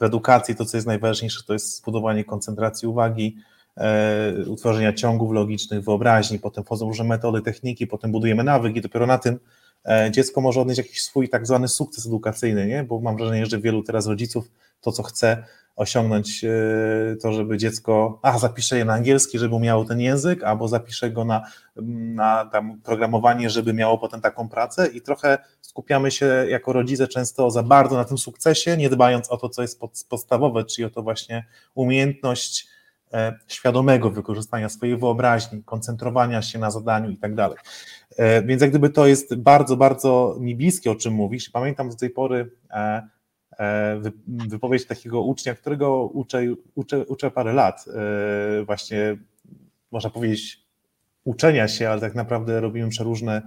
w edukacji to, co jest najważniejsze, to jest zbudowanie koncentracji uwagi, e, utworzenia ciągów logicznych, wyobraźni, potem wchodzą różne metody, techniki, potem budujemy nawyki, dopiero na tym e, dziecko może odnieść jakiś swój tak zwany sukces edukacyjny, nie? bo mam wrażenie, że wielu teraz rodziców to, co chce, osiągnąć e, to, żeby dziecko, a zapiszę je na angielski, żeby miało ten język, albo zapiszę go na, na tam programowanie, żeby miało potem taką pracę i trochę skupiamy się jako rodzice często za bardzo na tym sukcesie, nie dbając o to, co jest pod, podstawowe, czyli o to właśnie umiejętność e, świadomego wykorzystania swojej wyobraźni, koncentrowania się na zadaniu i tak dalej. E, więc jak gdyby to jest bardzo, bardzo mi bliskie, o czym mówisz. Pamiętam do tej pory wypowiedź takiego ucznia, którego uczę, uczę, uczę parę lat, właśnie można powiedzieć uczenia się, ale tak naprawdę robimy przeróżne,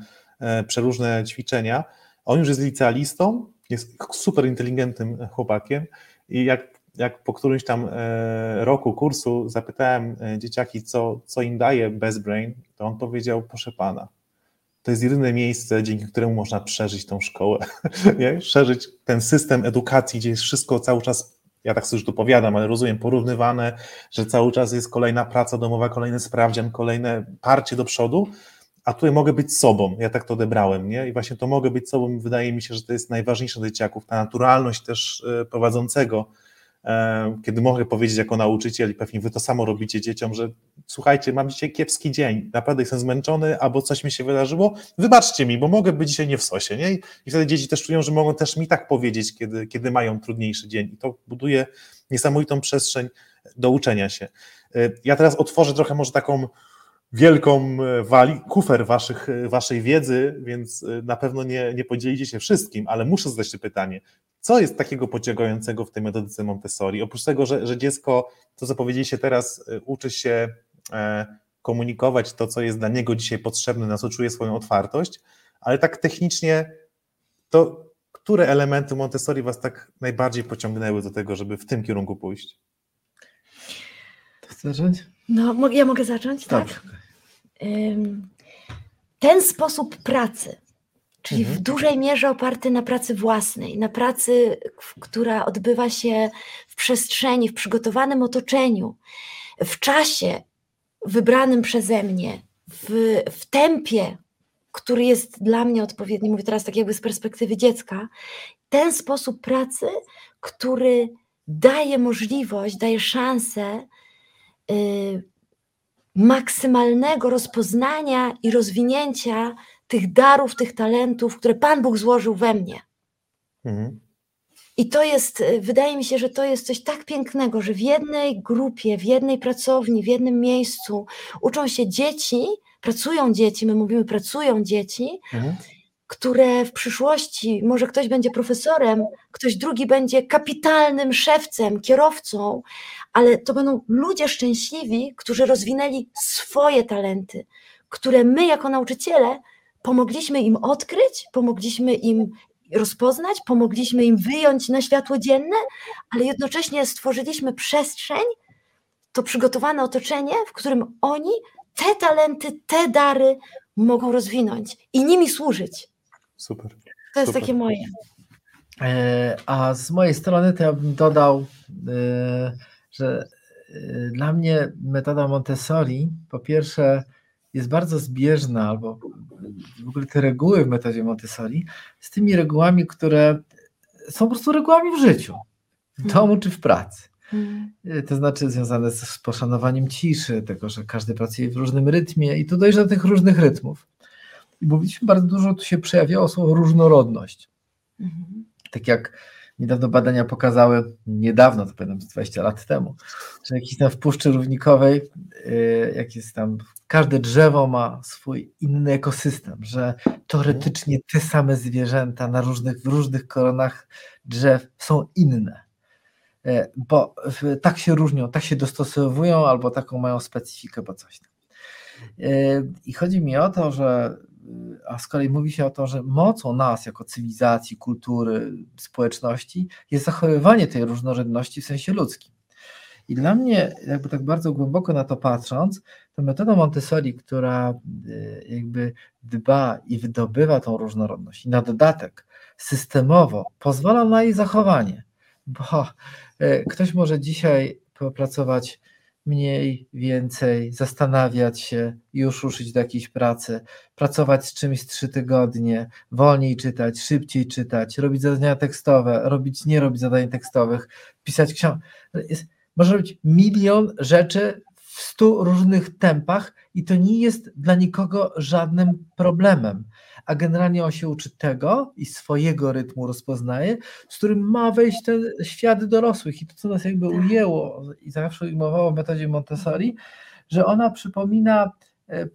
przeróżne ćwiczenia. On już jest licealistą, jest super inteligentnym chłopakiem i jak, jak po którymś tam e, roku kursu zapytałem e, dzieciaki, co, co im daje Best Brain, to on powiedział, proszę pana, to jest jedyne miejsce, dzięki któremu można przeżyć tą szkołę, [LAUGHS] nie? przeżyć ten system edukacji, gdzie jest wszystko cały czas, ja tak sobie już tu powiadam, ale rozumiem, porównywane, że cały czas jest kolejna praca domowa, kolejny sprawdzian, kolejne parcie do przodu, a tutaj mogę być sobą, ja tak to odebrałem, nie? I właśnie to mogę być sobą, wydaje mi się, że to jest najważniejsze dla dzieciaków, ta naturalność też e, prowadzącego, kiedy mogę powiedzieć jako nauczyciel i pewnie wy to samo robicie dzieciom, że słuchajcie, mam dzisiaj kiepski dzień, naprawdę jestem zmęczony, albo coś mi się wydarzyło, wybaczcie mi, bo mogę być dzisiaj nie w sosie, nie? I wtedy dzieci też czują, że mogą też mi tak powiedzieć, kiedy, kiedy mają trudniejszy dzień i to buduje niesamowitą przestrzeń do uczenia się. E, ja teraz otworzę trochę może taką wielką e, wali, kufer waszych, e, waszej wiedzy, więc e, na pewno nie, nie podzielicie się wszystkim, ale muszę zadać to pytanie. Co jest takiego pociągającego w tej metodyce Montessori? Oprócz tego, że, że dziecko, to co powiedzieliście teraz, uczy się komunikować to, co jest dla niego dzisiaj potrzebne, na co czuje swoją otwartość, ale tak technicznie, to które elementy Montessori was tak najbardziej pociągnęły do tego, żeby w tym kierunku pójść? Chcesz zacząć? No, ja mogę zacząć, tak? Ten sposób pracy, czyli mhm. w dużej mierze oparty na pracy własnej, na pracy, która odbywa się w przestrzeni, w przygotowanym otoczeniu, w czasie wybranym przeze mnie, w, w tempie, który jest dla mnie odpowiedni, mówię teraz tak jakby z perspektywy dziecka, ten sposób pracy, który daje możliwość, daje szansę maksymalnego rozpoznania i rozwinięcia tych darów, tych talentów, które Pan Bóg złożył we mnie. Mhm. I to jest, y, wydaje mi się, że to jest coś tak pięknego, że w jednej grupie, w jednej pracowni, w jednym miejscu uczą się dzieci, pracują dzieci, my mówimy pracują dzieci, mhm. Które w przyszłości, może ktoś będzie profesorem, ktoś drugi będzie kapitalnym szewcem, kierowcą, ale to będą ludzie szczęśliwi, którzy rozwinęli swoje talenty, które my jako nauczyciele pomogliśmy im odkryć, pomogliśmy im rozpoznać, pomogliśmy im wyjąć na światło dzienne, ale jednocześnie stworzyliśmy przestrzeń, to przygotowane otoczenie, w którym oni te talenty, te dary mogą rozwinąć i nimi służyć. Super. To jest Super. takie moje. E, a z mojej strony to ja bym dodał e, że y, dla mnie metoda Montessori po pierwsze jest bardzo zbieżna, albo w ogóle te reguły w metodzie Montessori z tymi regułami, które są po prostu regułami w życiu, w mhm. domu czy w pracy. Y, to znaczy związane z poszanowaniem ciszy, tego, że każdy pracuje w różnym rytmie i tu dojść do tych różnych rytmów. I mówiliśmy bardzo dużo, tu się przejawiało słowo różnorodność. Mhm. Tak jak Niedawno badania pokazały, niedawno, to pamiętam 20 lat temu, że jakiś tam w Puszczy Równikowej, y, jak jest tam, każde drzewo ma swój inny ekosystem, że teoretycznie te same zwierzęta na różnych, w różnych koronach drzew są inne, y, bo tak się różnią, tak się dostosowują albo taką mają specyfikę, bo coś tam. Y, I chodzi mi o to, że a z kolei mówi się o to, że mocą nas jako cywilizacji, kultury, społeczności jest zachowywanie tej różnorodności w sensie ludzkim. I dla mnie, jakby tak bardzo głęboko na to patrząc, to metoda Montessori, która y, jakby dba i wydobywa tą różnorodność i na dodatek systemowo pozwala na jej zachowanie, bo y, ktoś może dzisiaj popracować mniej, więcej, zastanawiać się, już ruszyć do jakiejś pracy, pracować z czymś trzy tygodnie, wolniej czytać, szybciej czytać, robić zadania tekstowe, robić, nie robić zadań tekstowych, pisać książki. Może robić milion rzeczy w stu różnych tempach i to nie jest dla nikogo żadnym problemem. A generalnie on się uczy tego i swojego rytmu rozpoznaje, z którym ma wejść ten świat dorosłych. I to, co nas jakby ujęło i zawsze ujmowało w metodzie Montessori, że ona przypomina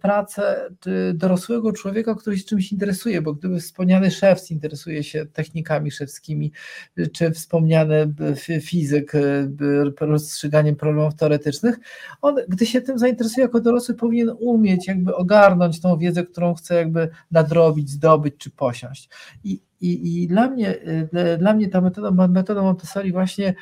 pracę dorosłego człowieka, który się czymś interesuje, bo gdyby wspomniany szef interesuje się technikami szewskimi, czy wspomniany fizyk rozstrzyganiem problemów teoretycznych, on, gdy się tym zainteresuje jako dorosły, powinien umieć jakby ogarnąć tą wiedzę, którą chce jakby nadrobić, zdobyć czy posiąść. I, i, i dla, mnie, e, dla mnie ta metoda, metoda Montessori właśnie e,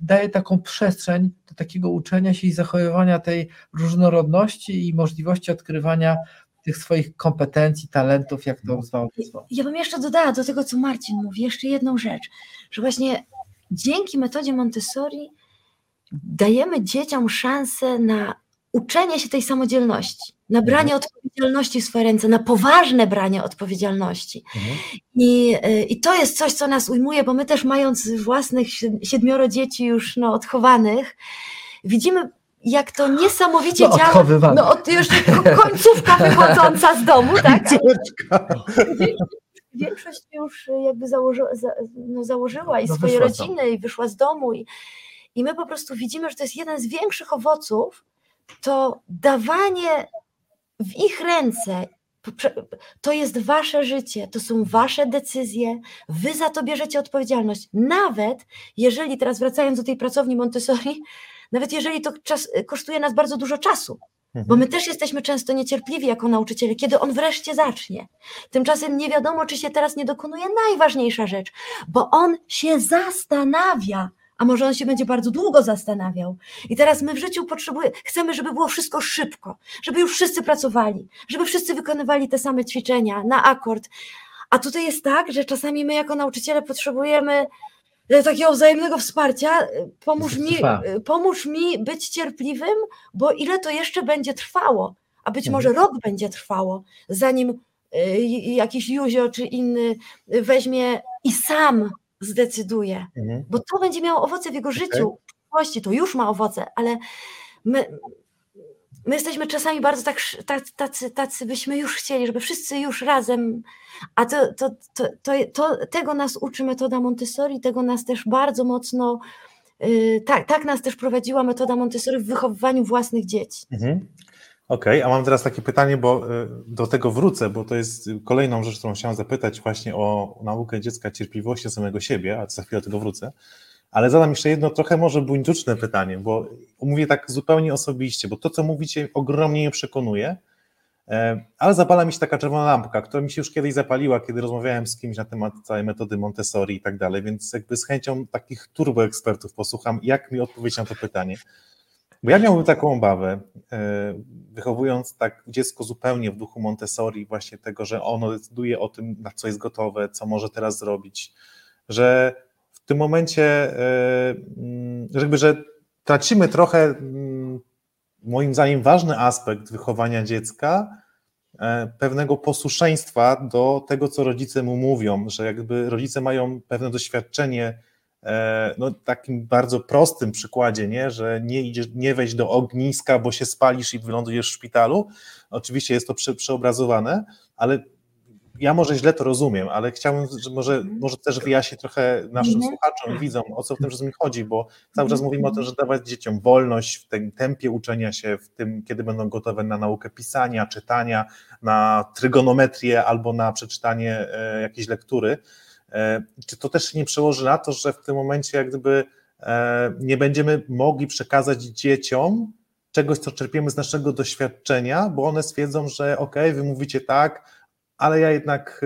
daje taką przestrzeń do takiego uczenia się i zachowywania tej różnorodności i możliwości odkrywania tych swoich kompetencji, talentów, jak to zwał. Ja bym jeszcze dodała do tego, co Marcin mówi, jeszcze jedną rzecz, że właśnie dzięki metodzie Montessori dajemy dzieciom szansę na uczenie się tej samodzielności, na branie mhm. odpowiedzialności w swoje ręce, na poważne branie odpowiedzialności. Mhm. I, y, I to jest coś, co nas ujmuje, bo my też mając własnych siedmioro dzieci już no, odchowanych, widzimy jak to niesamowicie no, działa. No, od, już końcówka [LAUGHS] wychodząca z domu, tak? Większość już jakby założy, za, no, założyła i no, swoje rodziny i wyszła z domu. I, I my po prostu widzimy, że to jest jeden z większych owoców, to dawanie w ich ręce to jest wasze życie, to są wasze decyzje, wy za to bierzecie odpowiedzialność. Nawet jeżeli, teraz wracając do tej pracowni Montessori, [LAUGHS] nawet jeżeli to czas, kosztuje nas bardzo dużo czasu, bo my mhm. też jesteśmy często niecierpliwi jako nauczyciele, kiedy on wreszcie zacznie. Tymczasem nie wiadomo, czy się teraz nie dokonuje najważniejsza rzecz, bo on się zastanawia, a może on się będzie bardzo długo zastanawiał. I teraz my w życiu potrzebujemy, chcemy, żeby było wszystko szybko, żeby już wszyscy pracowali, żeby wszyscy wykonywali te same ćwiczenia na akord. A tutaj jest tak, że czasami my jako nauczyciele potrzebujemy e, takiego wzajemnego wsparcia. Pomóż mi, pomóż mi być cierpliwym, bo ile to jeszcze będzie trwało, a być mhm. może rok będzie trwało, zanim e, jakiś Juzio czy inny weźmie i sam zdecyduje, mhm. bo to będzie miało owoce w jego okay. życiu, w przyszłości to już ma owoce, ale my, my jesteśmy czasami bardzo tak, tacy, tacy byśmy już chcieli, żeby wszyscy już razem, a to, to, to, to, to tego nas uczy metoda Montessori, tego nas też bardzo mocno, yy, tak, tak nas też prowadziła metoda Montessori w wychowywaniu własnych dzieci. Mhm. Okej, okay, a mam teraz takie pytanie, bo y, do tego wrócę, bo to jest kolejną rzecz, którą chciałem zapytać właśnie o naukę dziecka cierpliwości samego siebie, a za chwilę do tego wrócę. Ale zadam jeszcze jedno trochę może buńczuczne pytanie, bo mówię tak zupełnie osobiście, bo to, co mówicie, ogromnie mnie przekonuje, e, ale zapala mi się taka czerwona lampka, która mi się już kiedyś zapaliła, kiedy rozmawiałem z kimś na temat całej metody Montessori i tak dalej, więc jakby z chęcią takich turboekspertów posłucham, jak mi odpowiedzieć na to pytanie. Bo ja miałbym taką obawę, e, wychowując tak dziecko zupełnie w duchu Montessori, właśnie tego, że ono decyduje o tym, na co jest gotowe, co może teraz zrobić, że w tym momencie, e, mm, jakby, że tracimy trochę, mm, moim zdaniem, ważny aspekt wychowania dziecka, e, pewnego posłuszeństwa do tego, co rodzice mu mówią, że jakby rodzice mają pewne doświadczenie no, takim bardzo prostym przykładzie, nie? że nie, idziesz, nie wejść do ogniska, bo się spalisz i wylądujesz w szpitalu. Oczywiście jest to prze, przeobrazowane, ale ja może źle to rozumiem, ale chciałbym, że może, może też wyjaśnić trochę naszym mhm. słuchaczom, widzom, o co w tym wszystkim chodzi, bo cały czas mówimy o tym, że dawać dzieciom wolność w tym tempie uczenia się, w tym, kiedy będą gotowe na naukę pisania, czytania, na trygonometrię albo na przeczytanie e, jakiejś lektury E, czy to też nie przełoży na to, że w tym momencie jak gdyby e, nie będziemy mogli przekazać dzieciom czegoś, co czerpiemy z naszego doświadczenia, bo one stwierdzą, że ok, wy mówicie tak, ale ja jednak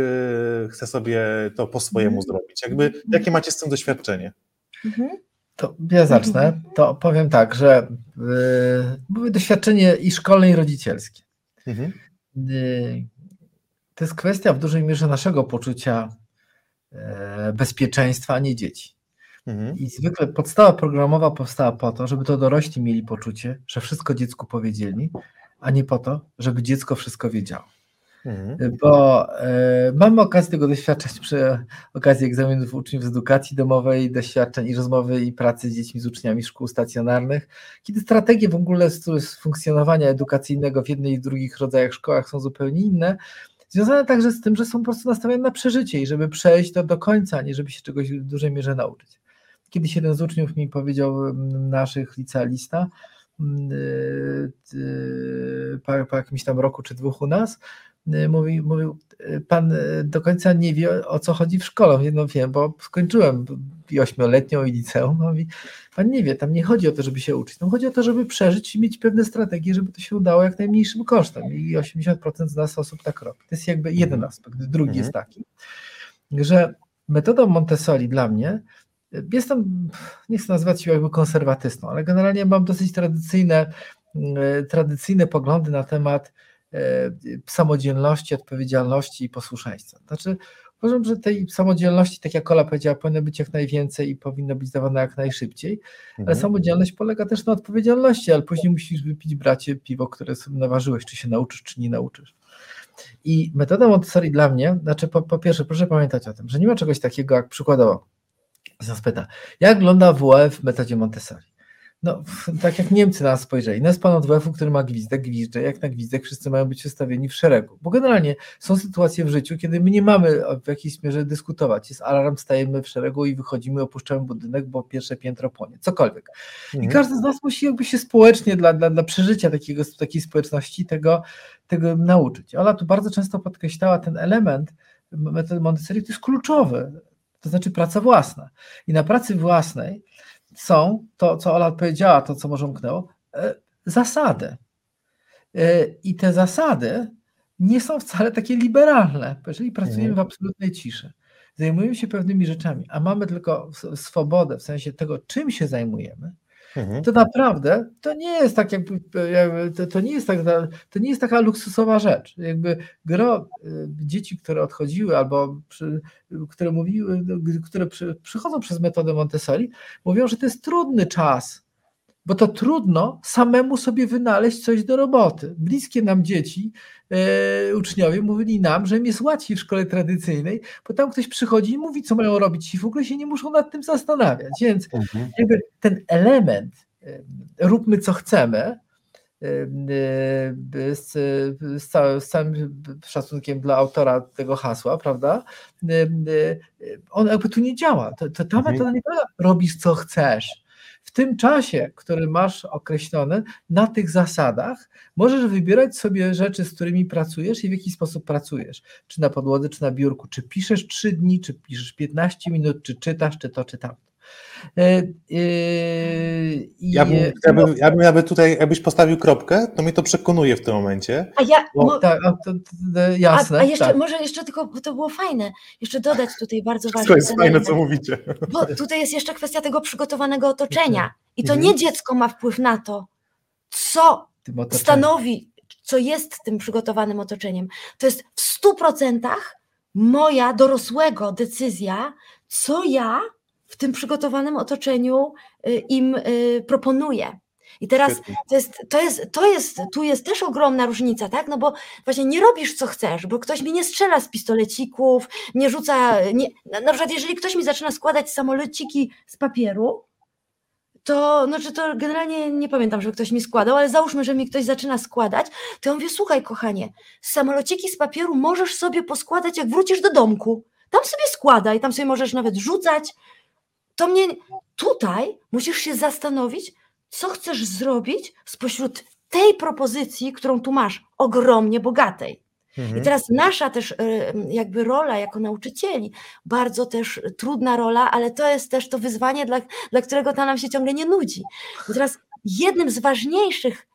e, chcę sobie to po swojemu mhm. zrobić. Jakby, jakie macie z tym doświadczenie? Mhm. To ja zacznę. To powiem tak, że yy, doświadczenie i szkolne, i rodzicielskie. Mhm. Yy, to jest kwestia w dużej mierze naszego poczucia E, bezpieczeństwa, a nie dzieci. Mhm. I zwykle podstawa programowa powstała po to, żeby to dorośli mieli poczucie, że wszystko dziecku powiedzieli, a nie po to, żeby dziecko wszystko wiedziało. Mhm. Bo y, mamy okazję tego doświadczać przy okazji egzaminów uczniów z edukacji domowej, doświadczeń i rozmowy i pracy z dziećmi, z uczniami szkół stacjonarnych, kiedy strategie w ogóle z, z funkcjonowania edukacyjnego w jednej i drugich rodzajach szkołach są zupełnie inne, związane także z tym, że są po prostu nastawione na przeżycie i żeby przejść to do końca, nie żeby się czegoś w dużej mierze nauczyć. Kiedyś jeden z uczniów mi powiedział, naszych licealista, y, y, po, po jakimś tam roku czy dwóch u nas, y, mówił, mówił, pan do końca nie wie o co chodzi w szkole. No wiem, bo skończyłem i ośmioletnią i liceum. Mówi, pan nie wie, tam nie chodzi o to, żeby się uczyć. Tam chodzi o to, żeby przeżyć i mieć pewne strategie, żeby to się udało jak najmniejszym kosztem. I 80% z nas osób tak robi. To jest jakby jeden mhm. aspekt. Drugi mhm. jest taki, że metodą Montessori dla mnie Jestem, nie chcę nazywać się jakby konserwatystą, ale generalnie mam dosyć tradycyjne, tradycyjne poglądy na temat samodzielności, odpowiedzialności i posłuszeństwa. Znaczy, uważam, że tej samodzielności, tak jak Ola powiedziała, powinno być jak najwięcej i powinno być dawana jak najszybciej, mhm. ale samodzielność polega też na odpowiedzialności, ale później musisz wypić bracie piwo, które sobie naważyłeś, czy się nauczysz, czy nie nauczysz. I metoda Montessori dla mnie, znaczy po, po pierwsze, proszę pamiętać o tym, że nie ma czegoś takiego jak przykładowo nas pyta, jak wygląda WF w metodzie Montessori? No, tak jak Niemcy na nas spojrzeli. Nas pan od WF-u, który ma gwizdek, gwizdże, jak na gwizdek wszyscy mają być ustawieni w szeregu. Bo generalnie są sytuacje w życiu, kiedy my nie mamy w jakiejś mierze dyskutować. Jest alarm, stajemy w szeregu i wychodzimy, opuszczamy budynek, bo pierwsze piętro płonie. Cokolwiek. Mhm. I każdy z nas musi jakby się społecznie, dla, dla, dla przeżycia takiego, takiej społeczności tego, tego nauczyć. Ola tu bardzo często podkreślała ten element metody Montessori, to jest kluczowy to znaczy praca własna. I na pracy własnej są to, co Ola powiedziała, to co może umknęło, e, zasady. E, I te zasady nie są wcale takie liberalne, jeżeli pracujemy mhm. w absolutnej ciszy. Zajmujemy się pewnymi rzeczami, a mamy tylko swobodę w sensie tego, czym się zajmujemy, Mhm. To naprawdę to nie jest tak jakby, to, to, nie jest tak, to nie jest taka luksusowa rzecz. Jakby gro y, dzieci, które odchodziły albo przy, które mówiły, które przy, przychodzą przez metodę Montessori, mówią, że to jest trudny czas, bo to trudno samemu sobie wynaleźć coś do roboty. Bliskie nam dzieci, e, uczniowie mówili nam, że im jest łatwiej w szkole tradycyjnej, bo tam ktoś przychodzi i mówi, co mają robić i w ogóle się nie muszą nad tym zastanawiać. Więc mhm. ten element, e, róbmy co chcemy, e, e, z, z, całym, z, całym, szacunkiem dla autora tego hasła, prawda? On jakby tu nie działa. To, to ta mhm. metoda nie polega, robisz co chcesz w tym czasie, który masz określony, na tych zasadach, możesz wybierać sobie rzeczy, z którymi pracujesz i w jaki sposób pracujesz. Czy na podłodze, czy na biurku, czy piszesz 3 dni, czy piszesz 15 minut, czy czytasz, czy to, czy tamto. E, e, ja bym, ja, bym, ja bym jakby tutaj, jakbyś postawił kropkę, to mnie to przekonuje w tym momencie. A ja, bo, tak, a, to, to, jasne. A, a jeszcze, tak. może jeszcze tylko, bo to było fajne, jeszcze dodać tutaj bardzo ważne. To jest fajne, co mówicie. Bo tutaj jest jeszcze kwestia tego przygotowanego otoczenia. I to mhm. nie dziecko ma wpływ na to, co stanowi, co jest tym przygotowanym otoczeniem. To jest w stu procentach moja dorosłego decyzja, co ja w tym przygotowanym otoczeniu y, im y, proponuję. I teraz to jest, to jest, to jest, tu jest też ogromna różnica, tak? No bo właśnie nie robisz co chcesz, bo ktoś mi nie strzela z pistolecików, nie rzuca, nie, na przykład jeżeli ktoś mi zaczyna składać samolociki z papieru, to znaczy to generalnie nie pamiętam, że ktoś mi składał, ale załóżmy, że mi ktoś zaczyna składać, to ja mówię, słuchaj kochanie, samolociki z papieru możesz sobie poskładać, jak wrócisz do domku. Tam sobie składaj, tam sobie możesz nawet rzucać, to mnie tutaj musisz się zastanowić, co chcesz zrobić spośród tej propozycji, którą tu masz, ogromnie bogatej. Mhm. I teraz nasza też y, jakby rola jako nauczycieli, bardzo też trudna rola, ale to jest też to wyzwanie, dla, dla którego ta nam się ciągle nie nudzi. I teraz jednym z ważniejszych,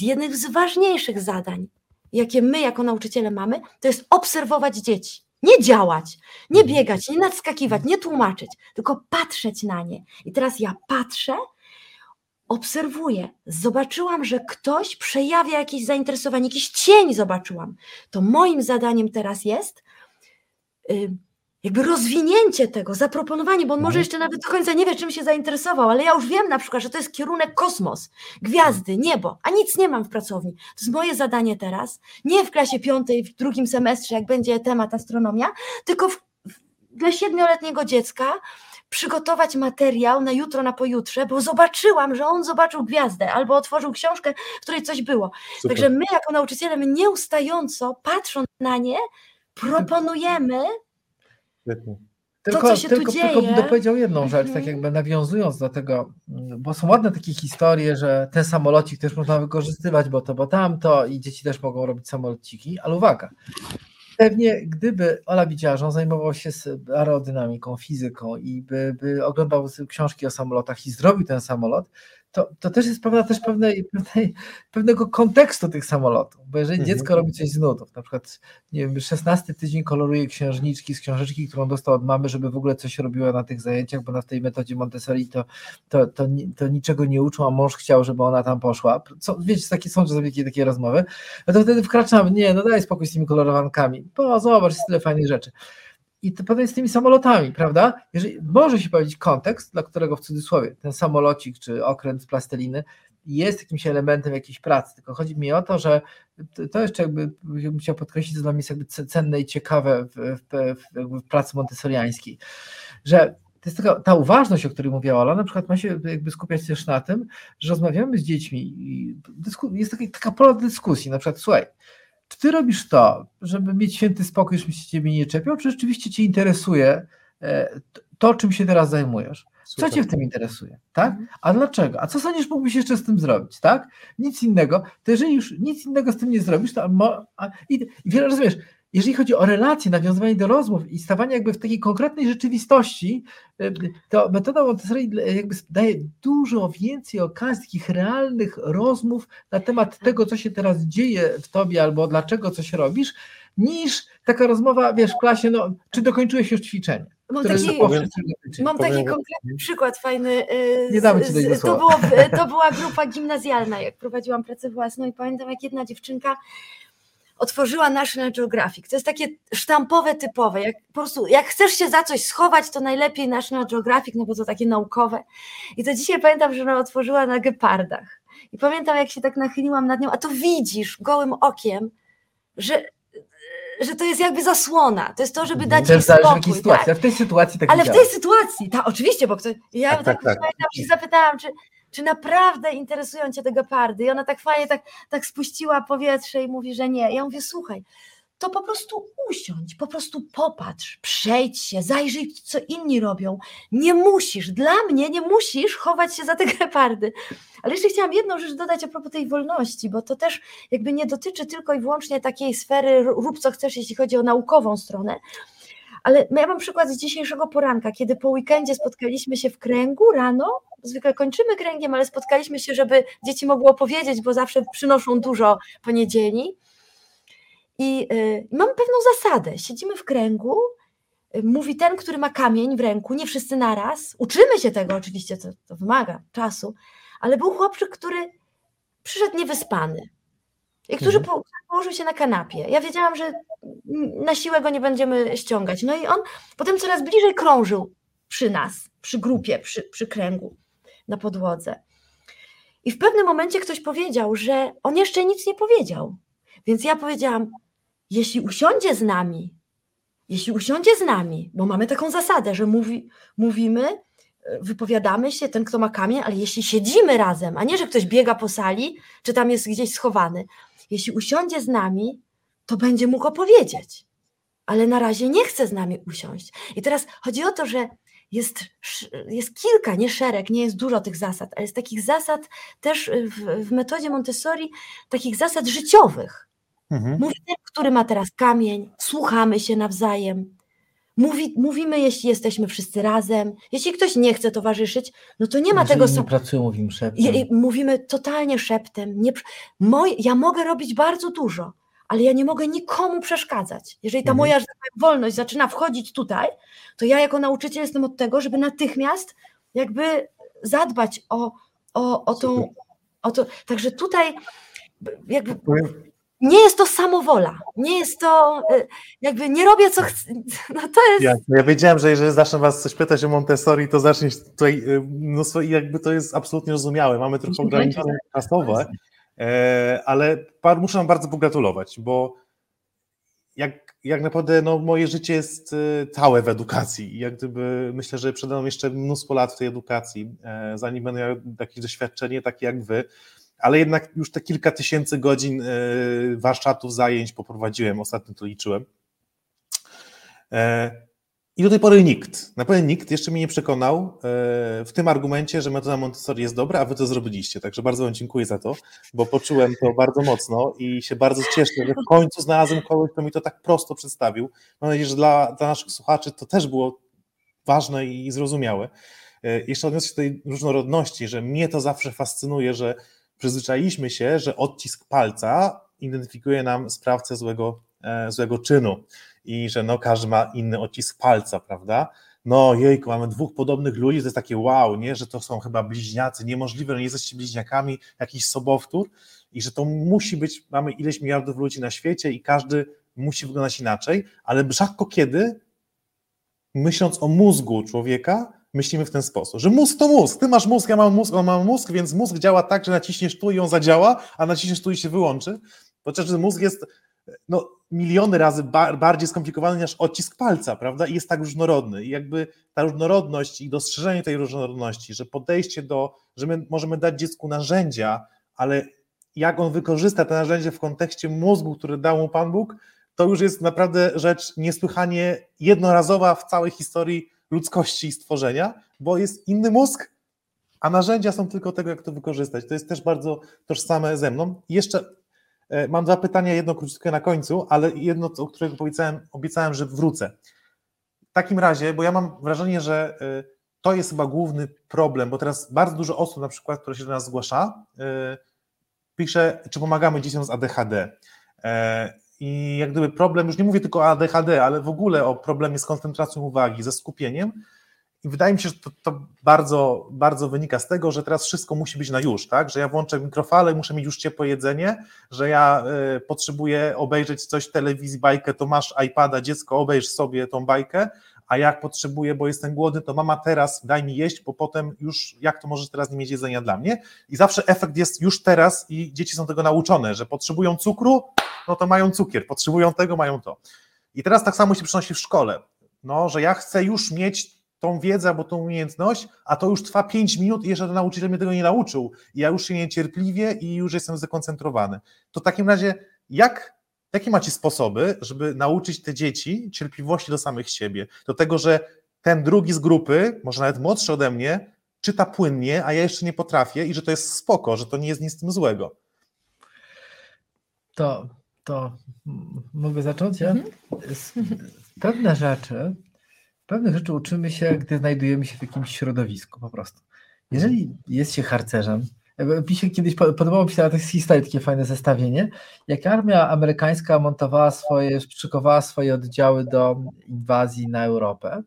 jednym z ważniejszych zadań, jakie my jako nauczyciele mamy, to jest obserwować dzieci. Nie działać, nie mhm. biegać, nie nadskakiwać, nie tłumaczyć, tylko patrzeć na nie. I teraz ja patrzę, obserwuję, zobaczyłam, że ktoś przejawia jakieś zainteresowanie, jakiś cień zobaczyłam. To moim zadaniem teraz jest, jakby rozwinięcie tego, zaproponowanie, bo on może Mhm. jeszcze nawet do końca nie wie, czym się zainteresował, ale ja już wiem na przykład, że to jest kierunek kosmos, gwiazdy, niebo, a nic nie mam w pracowni. To jest moje zadanie teraz, nie w klasie piątej, w drugim semestrze, jak będzie temat astronomia, tylko w, w, dla siedmioletniego dziecka przygotować materiał na jutro, na pojutrze, bo zobaczyłam, że on zobaczył gwiazdę albo otworzył książkę, w której coś było. Super. Także my jako nauczyciele, my nieustająco, patrząc na nie, proponujemy Świetnie. Tylko, co się tu tylko, tylko bym dzieje. dopowiedział jedną rzecz, tak Mhm. jakby nawiązując do tego, mm, bo są ładne takie historie, że ten samolocik też można wykorzystywać, bo to, bo tamto i dzieci też mogą robić samolociki, ale uwaga, pewnie gdyby Ola widziała, że on zajmował się aerodynamiką, fizyką i by, by oglądał książki o samolotach i zrobił ten samolot, to, to też jest pewna też pewnej, pewnej, pewnego kontekstu tych samolotów, bo jeżeli Mhm. dziecko robi coś z nudów, na przykład nie wiem, 16 tydzień koloruje księżniczki z książeczki, którą dostał od mamy, żeby w ogóle coś robiła na tych zajęciach, bo na tej metodzie Montessori to, to, to, to niczego nie uczą, a mąż chciał, żeby ona tam poszła. Co, wiecie, takie są czasami takie, takie rozmowy, no to wtedy wkraczamy, nie, no daj spokój z tymi kolorowankami, bo zobacz, jest tyle fajnych rzeczy. I to potem z tymi samolotami, prawda? Jeżeli może się powiedzieć kontekst, dla którego w cudzysłowie ten samolocik czy okręt z plasteliny jest jakimś elementem jakiejś pracy, tylko chodzi mi o to, że to- jeszcze jakby bym chciał podkreślić, co dla mnie jest jakby ce- cenne i ciekawe w, w, w, w pracy montessoriańskiej, że to jest taka, ta uważność, o której mówiła Ola, na przykład ma się jakby skupiać też na tym, że rozmawiamy z dziećmi i jest taka, taka pola dyskusji, na przykład słuchaj, czy ty robisz to, żeby mieć święty spokój, żeby się ciebie nie czepiał, czy rzeczywiście cię interesuje e, to, czym się teraz zajmujesz? Co Super. cię w tym interesuje, tak? A dlaczego? A co sądzisz, mógłbyś jeszcze z tym zrobić, tak? Nic innego. To jeżeli już nic innego z tym nie zrobisz, to a, i, i wiele rozumiesz, jeżeli chodzi o relacje, nawiązywanie do rozmów i stawanie jakby w takiej konkretnej rzeczywistości, to metoda Montessori jakby daje dużo więcej okazji takich realnych rozmów na temat tego, co się teraz dzieje w tobie albo dlaczego coś robisz, niż taka rozmowa, wiesz, w klasie, no, czy dokończyłeś już ćwiczenie? Mam taki, dotyczy. mam taki powiem- konkretny przykład fajny. yy, Nie damy z- ci tego to, było, to [LAUGHS] była grupa gimnazjalna, jak prowadziłam pracę własną i pamiętam, jak jedna dziewczynka otworzyła National Geographic. To jest takie sztampowe, typowe. Jak po prostu, jak chcesz się za coś schować, to najlepiej National Geographic, no bo to takie naukowe. I to dzisiaj pamiętam, że ona otworzyła na gepardach. I pamiętam, jak się tak nachyliłam nad nią, a to widzisz gołym okiem, że, że to jest jakby zasłona. To jest to, żeby dać jej spokój. sytuacji. tak. A w tej sytuacji tak Ale w tej sytuacji, ta, oczywiście, bo kto, ja Tak, tak, tak, tak. pamiętam, się zapytałam, czy, czy naprawdę interesują cię te gepardy? I ona tak fajnie tak, tak spuściła powietrze i mówi, że nie. Ja mówię, słuchaj, to po prostu usiądź, po prostu popatrz, przejdź się, zajrzyj, co inni robią. Nie musisz, dla mnie nie musisz chować się za te [LAUGHS] gepardy. Ale jeszcze chciałam jedną rzecz dodać a propos tej wolności, bo to też jakby nie dotyczy tylko i wyłącznie takiej sfery rób co chcesz, jeśli chodzi o naukową stronę, ale ja mam przykład z dzisiejszego poranka, kiedy po weekendzie spotkaliśmy się w kręgu rano. Zwykle kończymy kręgiem, ale spotkaliśmy się, żeby dzieci mogły opowiedzieć, bo zawsze przynoszą dużo po niedzieli. I y, mamy pewną zasadę. Siedzimy w kręgu, y, mówi ten, który ma kamień w ręku, nie wszyscy naraz. Uczymy się tego oczywiście, to, to wymaga czasu, ale był chłopczyk, który przyszedł niewyspany. I który Mhm. po, położył się na kanapie. Ja wiedziałam, że na siłę go nie będziemy ściągać. No i on potem coraz bliżej krążył przy nas, przy grupie, przy, przy kręgu na podłodze. I w pewnym momencie ktoś powiedział, że on jeszcze nic nie powiedział. Więc ja powiedziałam, jeśli usiądzie z nami, jeśli usiądzie z nami, bo mamy taką zasadę, że mówi, mówimy, e, wypowiadamy się, ten kto ma kamień, ale jeśli siedzimy razem, a nie, że ktoś biega po sali, czy tam jest gdzieś schowany, jeśli usiądzie z nami, to będzie mógł opowiedzieć. Ale na razie nie chce z nami usiąść. I teraz chodzi o to, że jest, jest kilka, nie szereg, nie jest dużo tych zasad, ale jest takich zasad też w, w metodzie Montessori, takich zasad życiowych. Mhm. Mówi ten, który ma teraz kamień, słuchamy się nawzajem. Mówi, mówimy, jeśli jesteśmy wszyscy razem. Jeśli ktoś nie chce towarzyszyć, no to nie ma Jeżeli tego nie sam. pracują, mówimy szeptem. Mówimy totalnie szeptem. Nie, moj, ja mogę robić bardzo dużo, ale ja nie mogę nikomu przeszkadzać. Jeżeli ta Mhm. moja wolność zaczyna wchodzić tutaj, to ja jako nauczyciel jestem od tego, żeby natychmiast jakby zadbać o, o, o tą. O to. Także tutaj jakby nie jest to samowola, nie jest to, y, jakby nie robię co chcę, [LAUGHS] no to jest... Ja, ja wiedziałem, że jeżeli zacznę was coś pytać o Montessori, to zacznie tutaj y, mnóstwo i jakby to jest absolutnie zrozumiałe, mamy trochę [LAUGHS] ograniczone czasowe, ale muszę wam bardzo pogratulować, bo jak, jak naprawdę no, moje życie jest y, całe w edukacji jak gdyby myślę, że przede mną jeszcze mnóstwo lat w tej edukacji, e, zanim będę miał takie doświadczenie, takie jak wy, ale jednak już te kilka tysięcy godzin e, warsztatów, zajęć poprowadziłem, ostatnio to liczyłem. E, I do tej pory nikt, naprawdę nikt jeszcze mnie nie przekonał e, w tym argumencie, że metoda Montessori jest dobra, a wy to zrobiliście. Także bardzo Wam dziękuję za to, bo poczułem to bardzo mocno i się bardzo cieszę, że w końcu znalazłem kogoś, kto mi to tak prosto przedstawił. Mam nadzieję, że dla, dla naszych słuchaczy to też było ważne i zrozumiałe. Jeszcze odniosę się do tej różnorodności, że mnie to zawsze fascynuje, że przyzwyczailiśmy się, że odcisk palca identyfikuje nam sprawcę złego, e, złego czynu i że no każdy ma inny odcisk palca, prawda? No jejku, mamy dwóch podobnych ludzi, to jest takie wow, nie, że to są chyba bliźniacy, niemożliwe, że nie jesteście bliźniakami, jakiś sobowtór i że to musi być, mamy ileś miliardów ludzi na świecie i każdy musi wyglądać inaczej, ale rzadko kiedy, myśląc o mózgu człowieka, myślimy w ten sposób, że mózg to mózg, ty masz mózg, ja mam mózg, on ma mózg, więc mózg działa tak, że naciśniesz tu i on zadziała, a naciśniesz tu i się wyłączy, że mózg jest no, miliony razy bardziej skomplikowany niż odcisk palca, prawda, i jest tak różnorodny i jakby ta różnorodność i dostrzeżenie tej różnorodności, że podejście do, że my możemy dać dziecku narzędzia, ale jak on wykorzysta te narzędzia w kontekście mózgu, który dał mu Pan Bóg, to już jest naprawdę rzecz niesłychanie jednorazowa w całej historii ludzkości i stworzenia, bo jest inny mózg, a narzędzia są tylko tego, jak to wykorzystać. To jest też bardzo tożsame ze mną. I jeszcze mam dwa pytania, jedno krótkie na końcu, ale jedno, o którego obiecałem, obiecałem, że wrócę. W takim razie, bo ja mam wrażenie, że e, to jest chyba główny problem, bo teraz bardzo dużo osób, na przykład, które się do nas zgłasza, e, pisze, czy pomagamy dzieciom z ADHD. I jak gdyby problem, już nie mówię tylko o ADHD, ale w ogóle o problemie z koncentracją uwagi, ze skupieniem. I wydaje mi się, że to, to, bardzo, bardzo wynika z tego, że teraz wszystko musi być na już, tak? Że ja włączę mikrofalę, muszę mieć już ciepłe jedzenie, że ja y, potrzebuję obejrzeć coś telewizji, bajkę, to masz iPada, dziecko, obejrz sobie tą bajkę, a jak potrzebuję, bo jestem głodny, to mama teraz daj mi jeść, bo potem już jak to możesz teraz nie mieć jedzenia dla mnie? I zawsze efekt jest już teraz i dzieci są tego nauczone, że potrzebują cukru, no to mają cukier, potrzebują tego, mają to. I teraz tak samo się przynosi w szkole, no, że ja chcę już mieć tą wiedzę albo tą umiejętność, a to już trwa 5 minut i jeszcze ten nauczyciel mnie tego nie nauczył i ja już się niecierpliwie i już jestem zdekoncentrowany. To w takim razie jak Jakie macie sposoby, żeby nauczyć te dzieci cierpliwości do samych siebie? Do tego, że ten drugi z grupy, może nawet młodszy ode mnie, czyta płynnie, a ja jeszcze nie potrafię i że to jest spoko, że to nie jest nic z tym złego. To, to mogę zacząć? Ja? Mhm. Pewne rzeczy, pewne rzeczy uczymy się, gdy znajdujemy się w jakimś środowisku po prostu. Jeżeli jest się harcerzem, Pisze kiedyś, podobało mi się na historii takie fajne zestawienie, jak armia amerykańska montowała swoje, przykowała swoje oddziały do inwazji na Europę,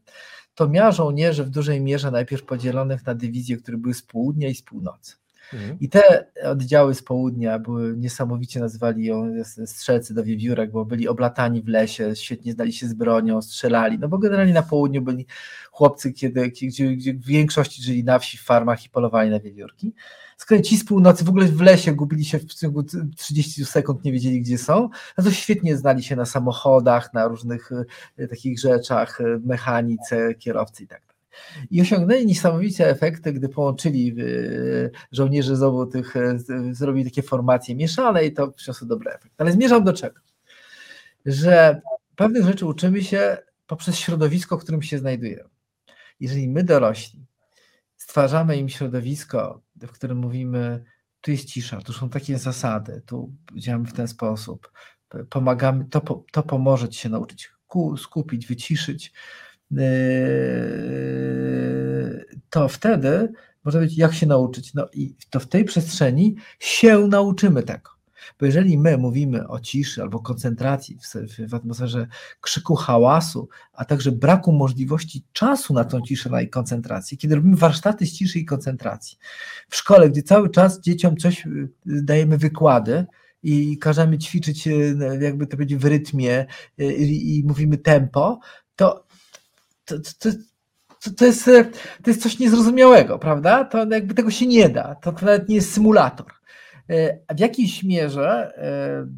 to miała żołnierzy w dużej mierze najpierw podzielonych na dywizje, które były z południa i z północy. Mhm. I te oddziały z południa były niesamowicie, nazywali ją strzelcy do wiewiórek, bo byli oblatani w lesie, świetnie znali się z bronią, strzelali. No bo generalnie na południu byli chłopcy, kiedy, gdzie, gdzie w większości żyli na wsi, w farmach i polowali na wiewiórki. Kolei ci z północy w ogóle w lesie gubili się w ciągu 30 sekund, nie wiedzieli gdzie są, no to świetnie znali się na samochodach, na różnych y, takich rzeczach, y, mechanice, kierowcy i tak. I osiągnęli niesamowite efekty, gdy połączyli y, żołnierzy z obu tych, zrobili takie formacje mieszane i to przyniosło dobry efekt. Ale zmierzam do czego? Że pewnych rzeczy uczymy się poprzez środowisko, w którym się znajdujemy. Jeżeli my dorośli stwarzamy im środowisko, w którym mówimy, tu jest cisza, tu są takie zasady, tu działamy w ten sposób, pomagamy, to, to pomoże ci się nauczyć skupić, wyciszyć, to wtedy może być jak się nauczyć. No i to w tej przestrzeni się nauczymy tego. Bo jeżeli my mówimy o ciszy albo koncentracji w, w atmosferze krzyku, hałasu, a także braku możliwości czasu na tą ciszę i koncentrację, kiedy robimy warsztaty z ciszy i koncentracji w szkole, gdzie cały czas dzieciom coś y, dajemy wykłady, i każemy ćwiczyć, jakby to powiedzieć, w rytmie i, i mówimy tempo, to, to, to, to, to, jest, to jest coś niezrozumiałego, prawda? To jakby tego się nie da. To, to nawet nie jest symulator. E, w jakiejś mierze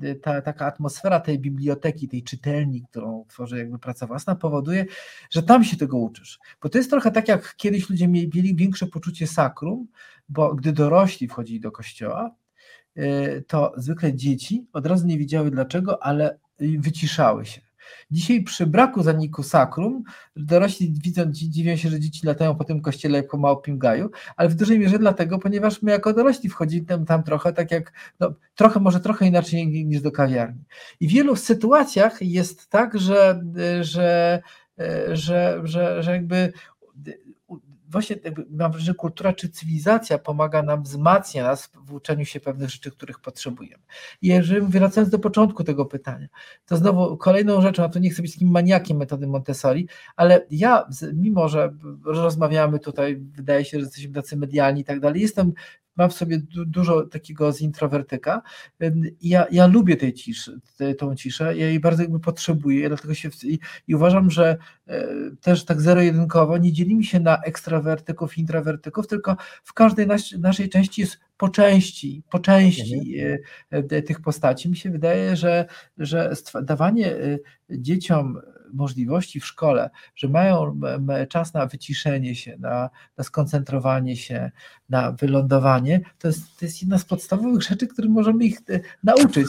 e, ta taka atmosfera tej biblioteki, tej czytelni, którą tworzy jakby praca własna, powoduje, że tam się tego uczysz. Bo to jest trochę tak, jak kiedyś ludzie mieli większe poczucie sakrum, bo gdy dorośli wchodzili do kościoła, e, to zwykle dzieci od razu nie wiedziały dlaczego, ale wyciszały się. Dzisiaj przy braku zaniku sakrum, dorośli widzą, dziwią się, że dzieci latają po tym kościele jako małpim gaju, ale w dużej mierze dlatego, ponieważ my jako dorośli wchodzimy tam, tam trochę tak jak, no, trochę, może trochę inaczej niż do kawiarni. I w wielu sytuacjach jest tak, że, że, że, że, że jakby właśnie mam wrażenie, że kultura czy cywilizacja pomaga nam, wzmacnia nas w uczeniu się pewnych rzeczy, których potrzebujemy. I jeżeli wracając do początku tego pytania, to znowu kolejną rzeczą, a to nie chcę być takim maniakiem metody Montessori, ale ja, mimo że rozmawiamy tutaj, wydaje się, że jesteśmy tacy medialni i tak dalej, jestem mam w sobie du dużo takiego z introwertyka. Ja, ja lubię tej ciszy, te, tą ciszę, ja jej bardzo jakby potrzebuję, dlatego się i, i uważam, że e, też tak zero-jedynkowo nie dzielimy się na ekstrawertyków introwertyków, tylko w każdej nas, naszej części jest po części, po części mhm. e, e, tych postaci. Mi się wydaje, że, że dawanie dzieciom możliwości w szkole, że mają czas na wyciszenie się, na, na skoncentrowanie się, na wylądowanie, to jest, to jest jedna z podstawowych rzeczy, które możemy ich e, nauczyć.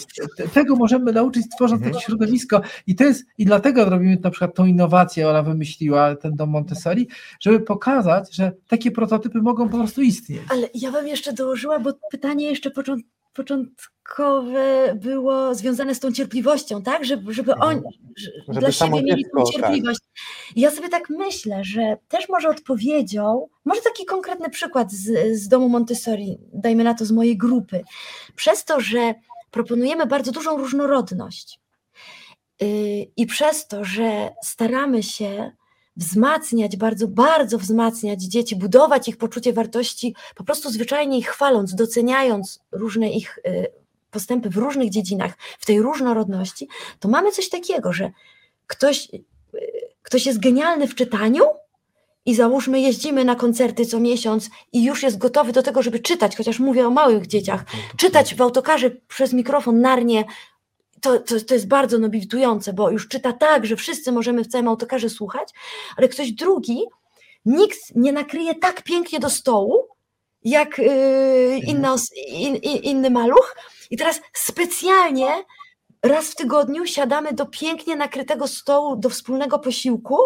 Tego możemy nauczyć, tworząc mhm. takie środowisko i to jest, i dlatego robimy na przykład tą innowację, ona wymyśliła ten dom Montessori, żeby pokazać, że takie prototypy mogą po prostu istnieć. Ale ja bym jeszcze dołożyła, bo pytanie jeszcze początkowe początkowe było związane z tą cierpliwością, tak? Żeby, żeby mhm. oni żeby dla siebie mieli tą tak. cierpliwość. Tak. Ja sobie tak myślę, że też może odpowiedzią, może taki konkretny przykład z, z domu Montessori, dajmy na to z mojej grupy, przez to, że proponujemy bardzo dużą różnorodność yy, i przez to, że staramy się wzmacniać, bardzo, bardzo wzmacniać dzieci, budować ich poczucie wartości, po prostu zwyczajnie ich chwaląc, doceniając różne ich y, postępy w różnych dziedzinach, w tej różnorodności, to mamy coś takiego, że ktoś, y, ktoś jest genialny w czytaniu, i załóżmy, jeździmy na koncerty co miesiąc i już jest gotowy do tego, żeby czytać, chociaż mówię o małych dzieciach, czytać w autokarze przez mikrofon narnie to, to, to jest bardzo nobilitujące, bo już czyta tak, że wszyscy możemy w całym autokarze słuchać, ale ktoś drugi, nikt nie nakryje tak pięknie do stołu, jak yy, inna, in, in, inny maluch. I teraz specjalnie raz w tygodniu siadamy do pięknie nakrytego stołu, do wspólnego posiłku,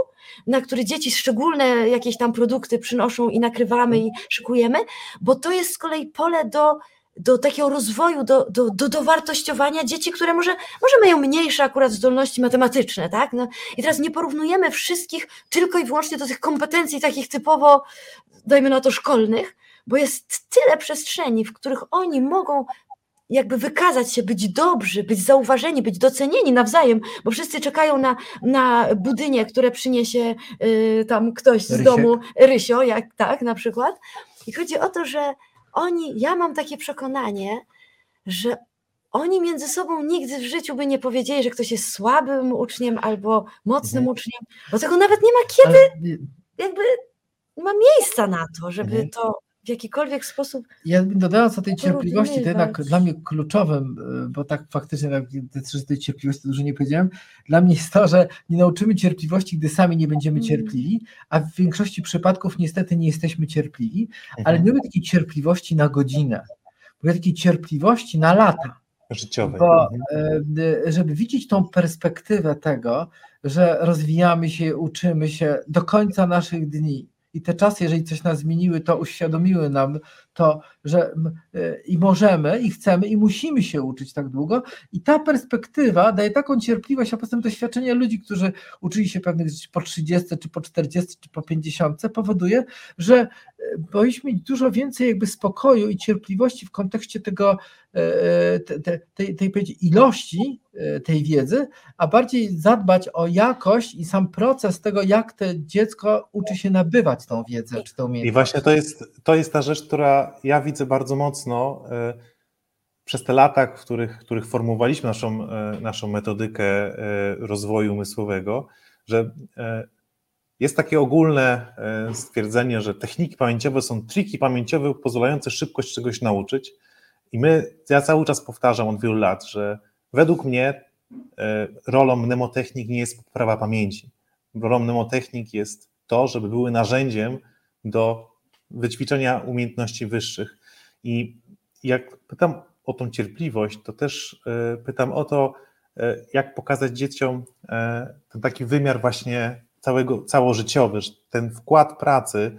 na który dzieci szczególne jakieś tam produkty przynoszą i nakrywamy i szykujemy, bo to jest z kolei pole do do takiego rozwoju, do, do, do dowartościowania dzieci, które może, może mają mniejsze akurat zdolności matematyczne, tak? No, I teraz nie porównujemy wszystkich tylko i wyłącznie do tych kompetencji takich typowo, dajmy na to, szkolnych, bo jest tyle przestrzeni, w których oni mogą jakby wykazać się, być dobrzy, być zauważeni, być docenieni nawzajem, bo wszyscy czekają na, na budynie, które przyniesie y, tam ktoś z domu, Rysio, jak tak na przykład. I chodzi o to, że oni, ja mam takie przekonanie, że oni między sobą nigdy w życiu by nie powiedzieli, że ktoś jest słabym uczniem albo mocnym mhm. uczniem, bo tego nawet nie ma kiedy, Ale... jakby nie ma miejsca na to, żeby mhm. to w jakikolwiek sposób. Ja bym dodała co tej cierpliwości, to jednak dla mnie kluczowym, y, bo tak faktycznie z tej cierpliwości dużo nie powiedziałem, dla mnie jest to, że nie nauczymy cierpliwości, gdy sami nie będziemy mm. cierpliwi, a w większości przypadków niestety nie jesteśmy cierpliwi, ale mhm. nie lubię takiej cierpliwości na godzinę, mówię takiej cierpliwości na lata. Życiowej. Bo, mhm. y, żeby widzieć tą perspektywę tego, że rozwijamy się, uczymy się do końca naszych dni, i te czasy, jeżeli coś nas zmieniły, to uświadomiły nam to, że y, i możemy, i chcemy, i musimy się uczyć tak długo. I ta perspektywa daje taką cierpliwość, a potem doświadczenie ludzi, którzy uczyli się pewnych rzeczy po 30, czy po 40, czy po 50, powoduje, że powinniśmy mieć dużo więcej jakby spokoju i cierpliwości w kontekście tego, e, tej, tej, tej ilości e, tej wiedzy, a bardziej zadbać o jakość i sam proces tego, jak to dziecko uczy się nabywać tą wiedzę czy tą umiejętność. I właśnie to jest, to jest ta rzecz, która ja widzę bardzo mocno. E, przez te lata, w których, których formułowaliśmy naszą, naszą metodykę rozwoju umysłowego, że jest takie ogólne stwierdzenie, że techniki pamięciowe są triki pamięciowe pozwalające szybko czegoś nauczyć. I my, ja cały czas powtarzam od wielu lat, że według mnie rolą mnemotechnik nie jest poprawa pamięci. Rolą mnemotechnik jest to, żeby były narzędziem do wyćwiczenia umiejętności wyższych. I jak pytam o tą cierpliwość, to też e, pytam o to, e, jak pokazać dzieciom e, ten taki wymiar właśnie całego, całożyciowy, ten wkład pracy,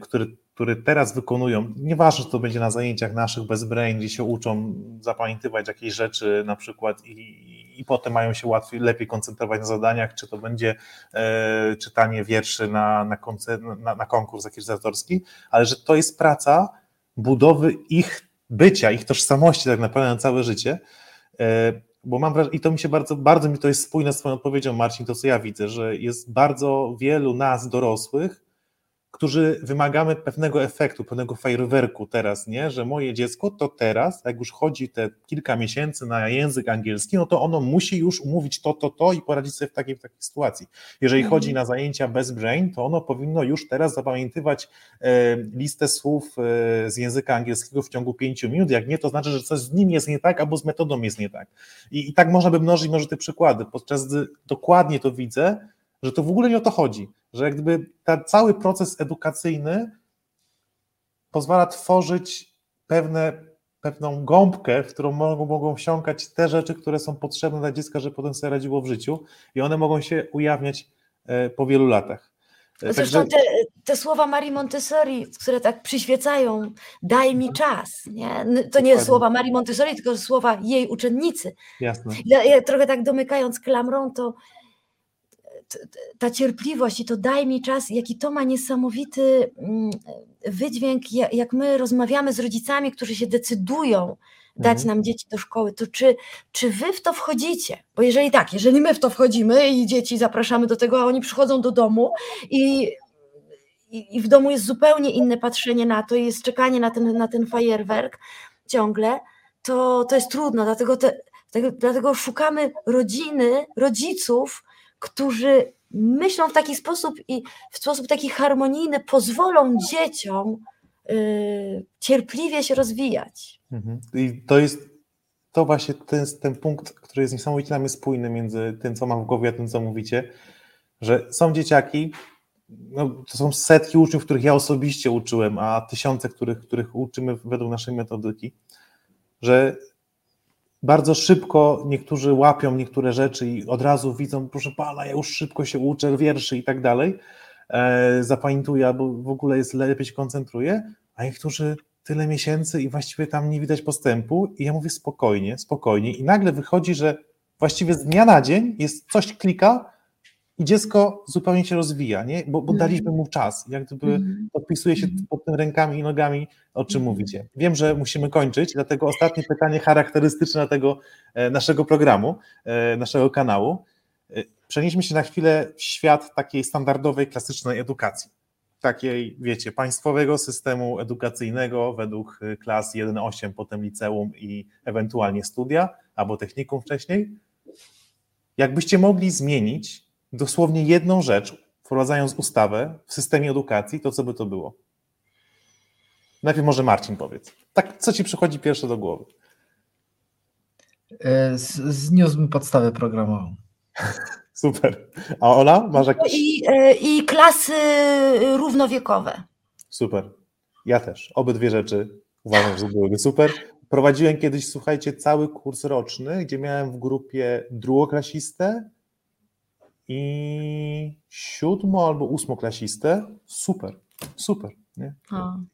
który który teraz wykonują, nieważne, czy to będzie na zajęciach naszych bez brain, gdzie się uczą zapamiętywać jakieś rzeczy na przykład i, i potem mają się łatwiej, lepiej koncentrować na zadaniach, czy to będzie e, czytanie wierszy na, na, na, na konkurs akredytatorski, ale że to jest praca budowy ich bycia, ich tożsamości tak naprawdę na całe życie, e, bo mam wrażenie, i to mi się bardzo, bardzo mi to jest spójne z Twoją odpowiedzią, Marcin, to co ja widzę, że jest bardzo wielu nas dorosłych, którzy wymagamy pewnego efektu, pewnego fajerwerku teraz, nie? Że moje dziecko to teraz, jak już chodzi te kilka miesięcy na język angielski, no to ono musi już umówić to, to, to i poradzić sobie w takiej, w takiej sytuacji. Jeżeli mhm. chodzi na zajęcia bez brain, to ono powinno już teraz zapamiętywać e, listę słów e, z języka angielskiego w ciągu pięciu minut. Jak nie, to znaczy, że coś z nim jest nie tak, albo z metodą jest nie tak. I, i tak można by mnożyć może te przykłady, podczas gdy dokładnie to widzę, że to w ogóle nie o to chodzi że jak gdyby ten cały proces edukacyjny pozwala tworzyć pewne, pewną gąbkę, w którą mogą, mogą wsiąkać te rzeczy, które są potrzebne dla dziecka, żeby potem sobie radziło w życiu i one mogą się ujawniać e, po wielu latach. E, zresztą te, te, słowa Marii Montessori, które tak przyświecają, daj mi czas. Nie? To nie słowa Marii Montessori, tylko słowa jej uczennicy. Jasne. Ja, ja trochę tak domykając klamrą, to ta cierpliwość i to daj mi czas, jaki to ma niesamowity mm, wydźwięk, jak my rozmawiamy z rodzicami, którzy się decydują dać mhm. nam dzieci do szkoły, to czy, czy wy w to wchodzicie? Bo jeżeli tak, jeżeli my w to wchodzimy i dzieci zapraszamy do tego, a oni przychodzą do domu i, i, i w domu jest zupełnie inne patrzenie na to i jest czekanie na ten, na ten fajerwerk ciągle, to, to jest trudno, dlatego, te, dlatego szukamy rodziny, rodziców, którzy myślą w taki sposób i w sposób taki harmonijny pozwolą dzieciom y, cierpliwie się rozwijać. Mhm. I to jest to właśnie ten, ten punkt, który jest niesamowicie mnie spójny między tym, co mam w głowie, a tym, co mówicie, że są dzieciaki, no, to są setki uczniów, których ja osobiście uczyłem, a tysiące, których, których uczymy według naszej metodyki, że bardzo szybko niektórzy łapią niektóre rzeczy i od razu widzą, proszę pana, ja już szybko się uczę wierszy i tak dalej, e, zapamiętuję albo w ogóle jest lepiej się koncentruję, a niektórzy tyle miesięcy i właściwie tam nie widać postępu i ja mówię spokojnie, spokojnie i nagle wychodzi, że właściwie z dnia na dzień jest coś klika i dziecko zupełnie się rozwija, nie? Bo, bo daliśmy mu czas, jak gdyby mhm. podpisuje się mhm. pod tym rękami i nogami, o czym mhm. mówicie. Wiem, że musimy kończyć, dlatego ostatnie pytanie charakterystyczne tego e, naszego programu, e, naszego kanału. E, przenieśmy się na chwilę w świat takiej standardowej, klasycznej edukacji. Takiej, wiecie, państwowego systemu edukacyjnego według klas 1-8, potem liceum i ewentualnie studia, albo technikum wcześniej. Jakbyście mogli zmienić dosłownie jedną rzecz, wprowadzając ustawę w systemie edukacji, to co by to było? Najpierw może Marcin powiedz. Tak, co ci przychodzi pierwsze do głowy? E, zniósłbym podstawę programową. [LAUGHS] Super. A Ola, masz jakieś... I, e, I klasy równowiekowe. Super. Ja też. Obydwie rzeczy uważam, że byłyby super. Prowadziłem kiedyś, słuchajcie, cały kurs roczny, gdzie miałem w grupie drugoklasistę, i siódmo albo ósmoklasistę, super, super. Nie?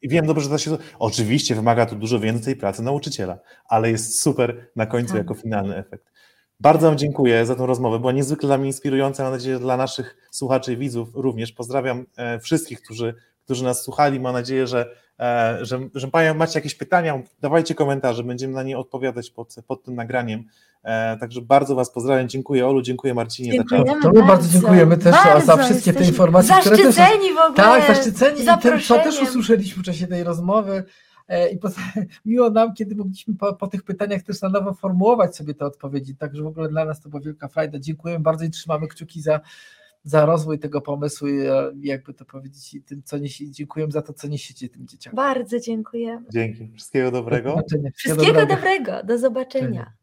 I wiem dobrze, że to się. Oczywiście wymaga to dużo więcej pracy nauczyciela, ale jest super na końcu tak. jako finalny efekt. Bardzo Wam dziękuję za tę rozmowę. Była niezwykle dla mnie inspirująca. Mam nadzieję, że dla naszych słuchaczy i widzów również. Pozdrawiam e, wszystkich, którzy, którzy nas słuchali. Mam nadzieję, że, e, że, że macie jakieś pytania. Dawajcie komentarze, będziemy na nie odpowiadać pod, pod tym nagraniem. E, także bardzo Was pozdrawiam, dziękuję Olu, dziękuję Marcinie. Dziękujemy to my bardzo dziękujemy też bardzo, za wszystkie te informacje, które też... w ogóle. Tak, zaszczyceni i tym, co też usłyszeliśmy w czasie tej rozmowy, E, I po, [LAUGHS] miło nam, kiedy mogliśmy po, po, tych pytaniach też na nowo formułować sobie te odpowiedzi. Także w ogóle dla nas to była wielka frajda. Dziękujemy bardzo i trzymamy kciuki za, za rozwój tego pomysłu i jakby to powiedzieć i tym, co niesie, dziękuję za to, co niesiecie tym dzieciakom. Bardzo dziękuję. Dzięki. Wszystkiego dobrego. Do Wszystkiego dobrego. dobrego. Do zobaczenia.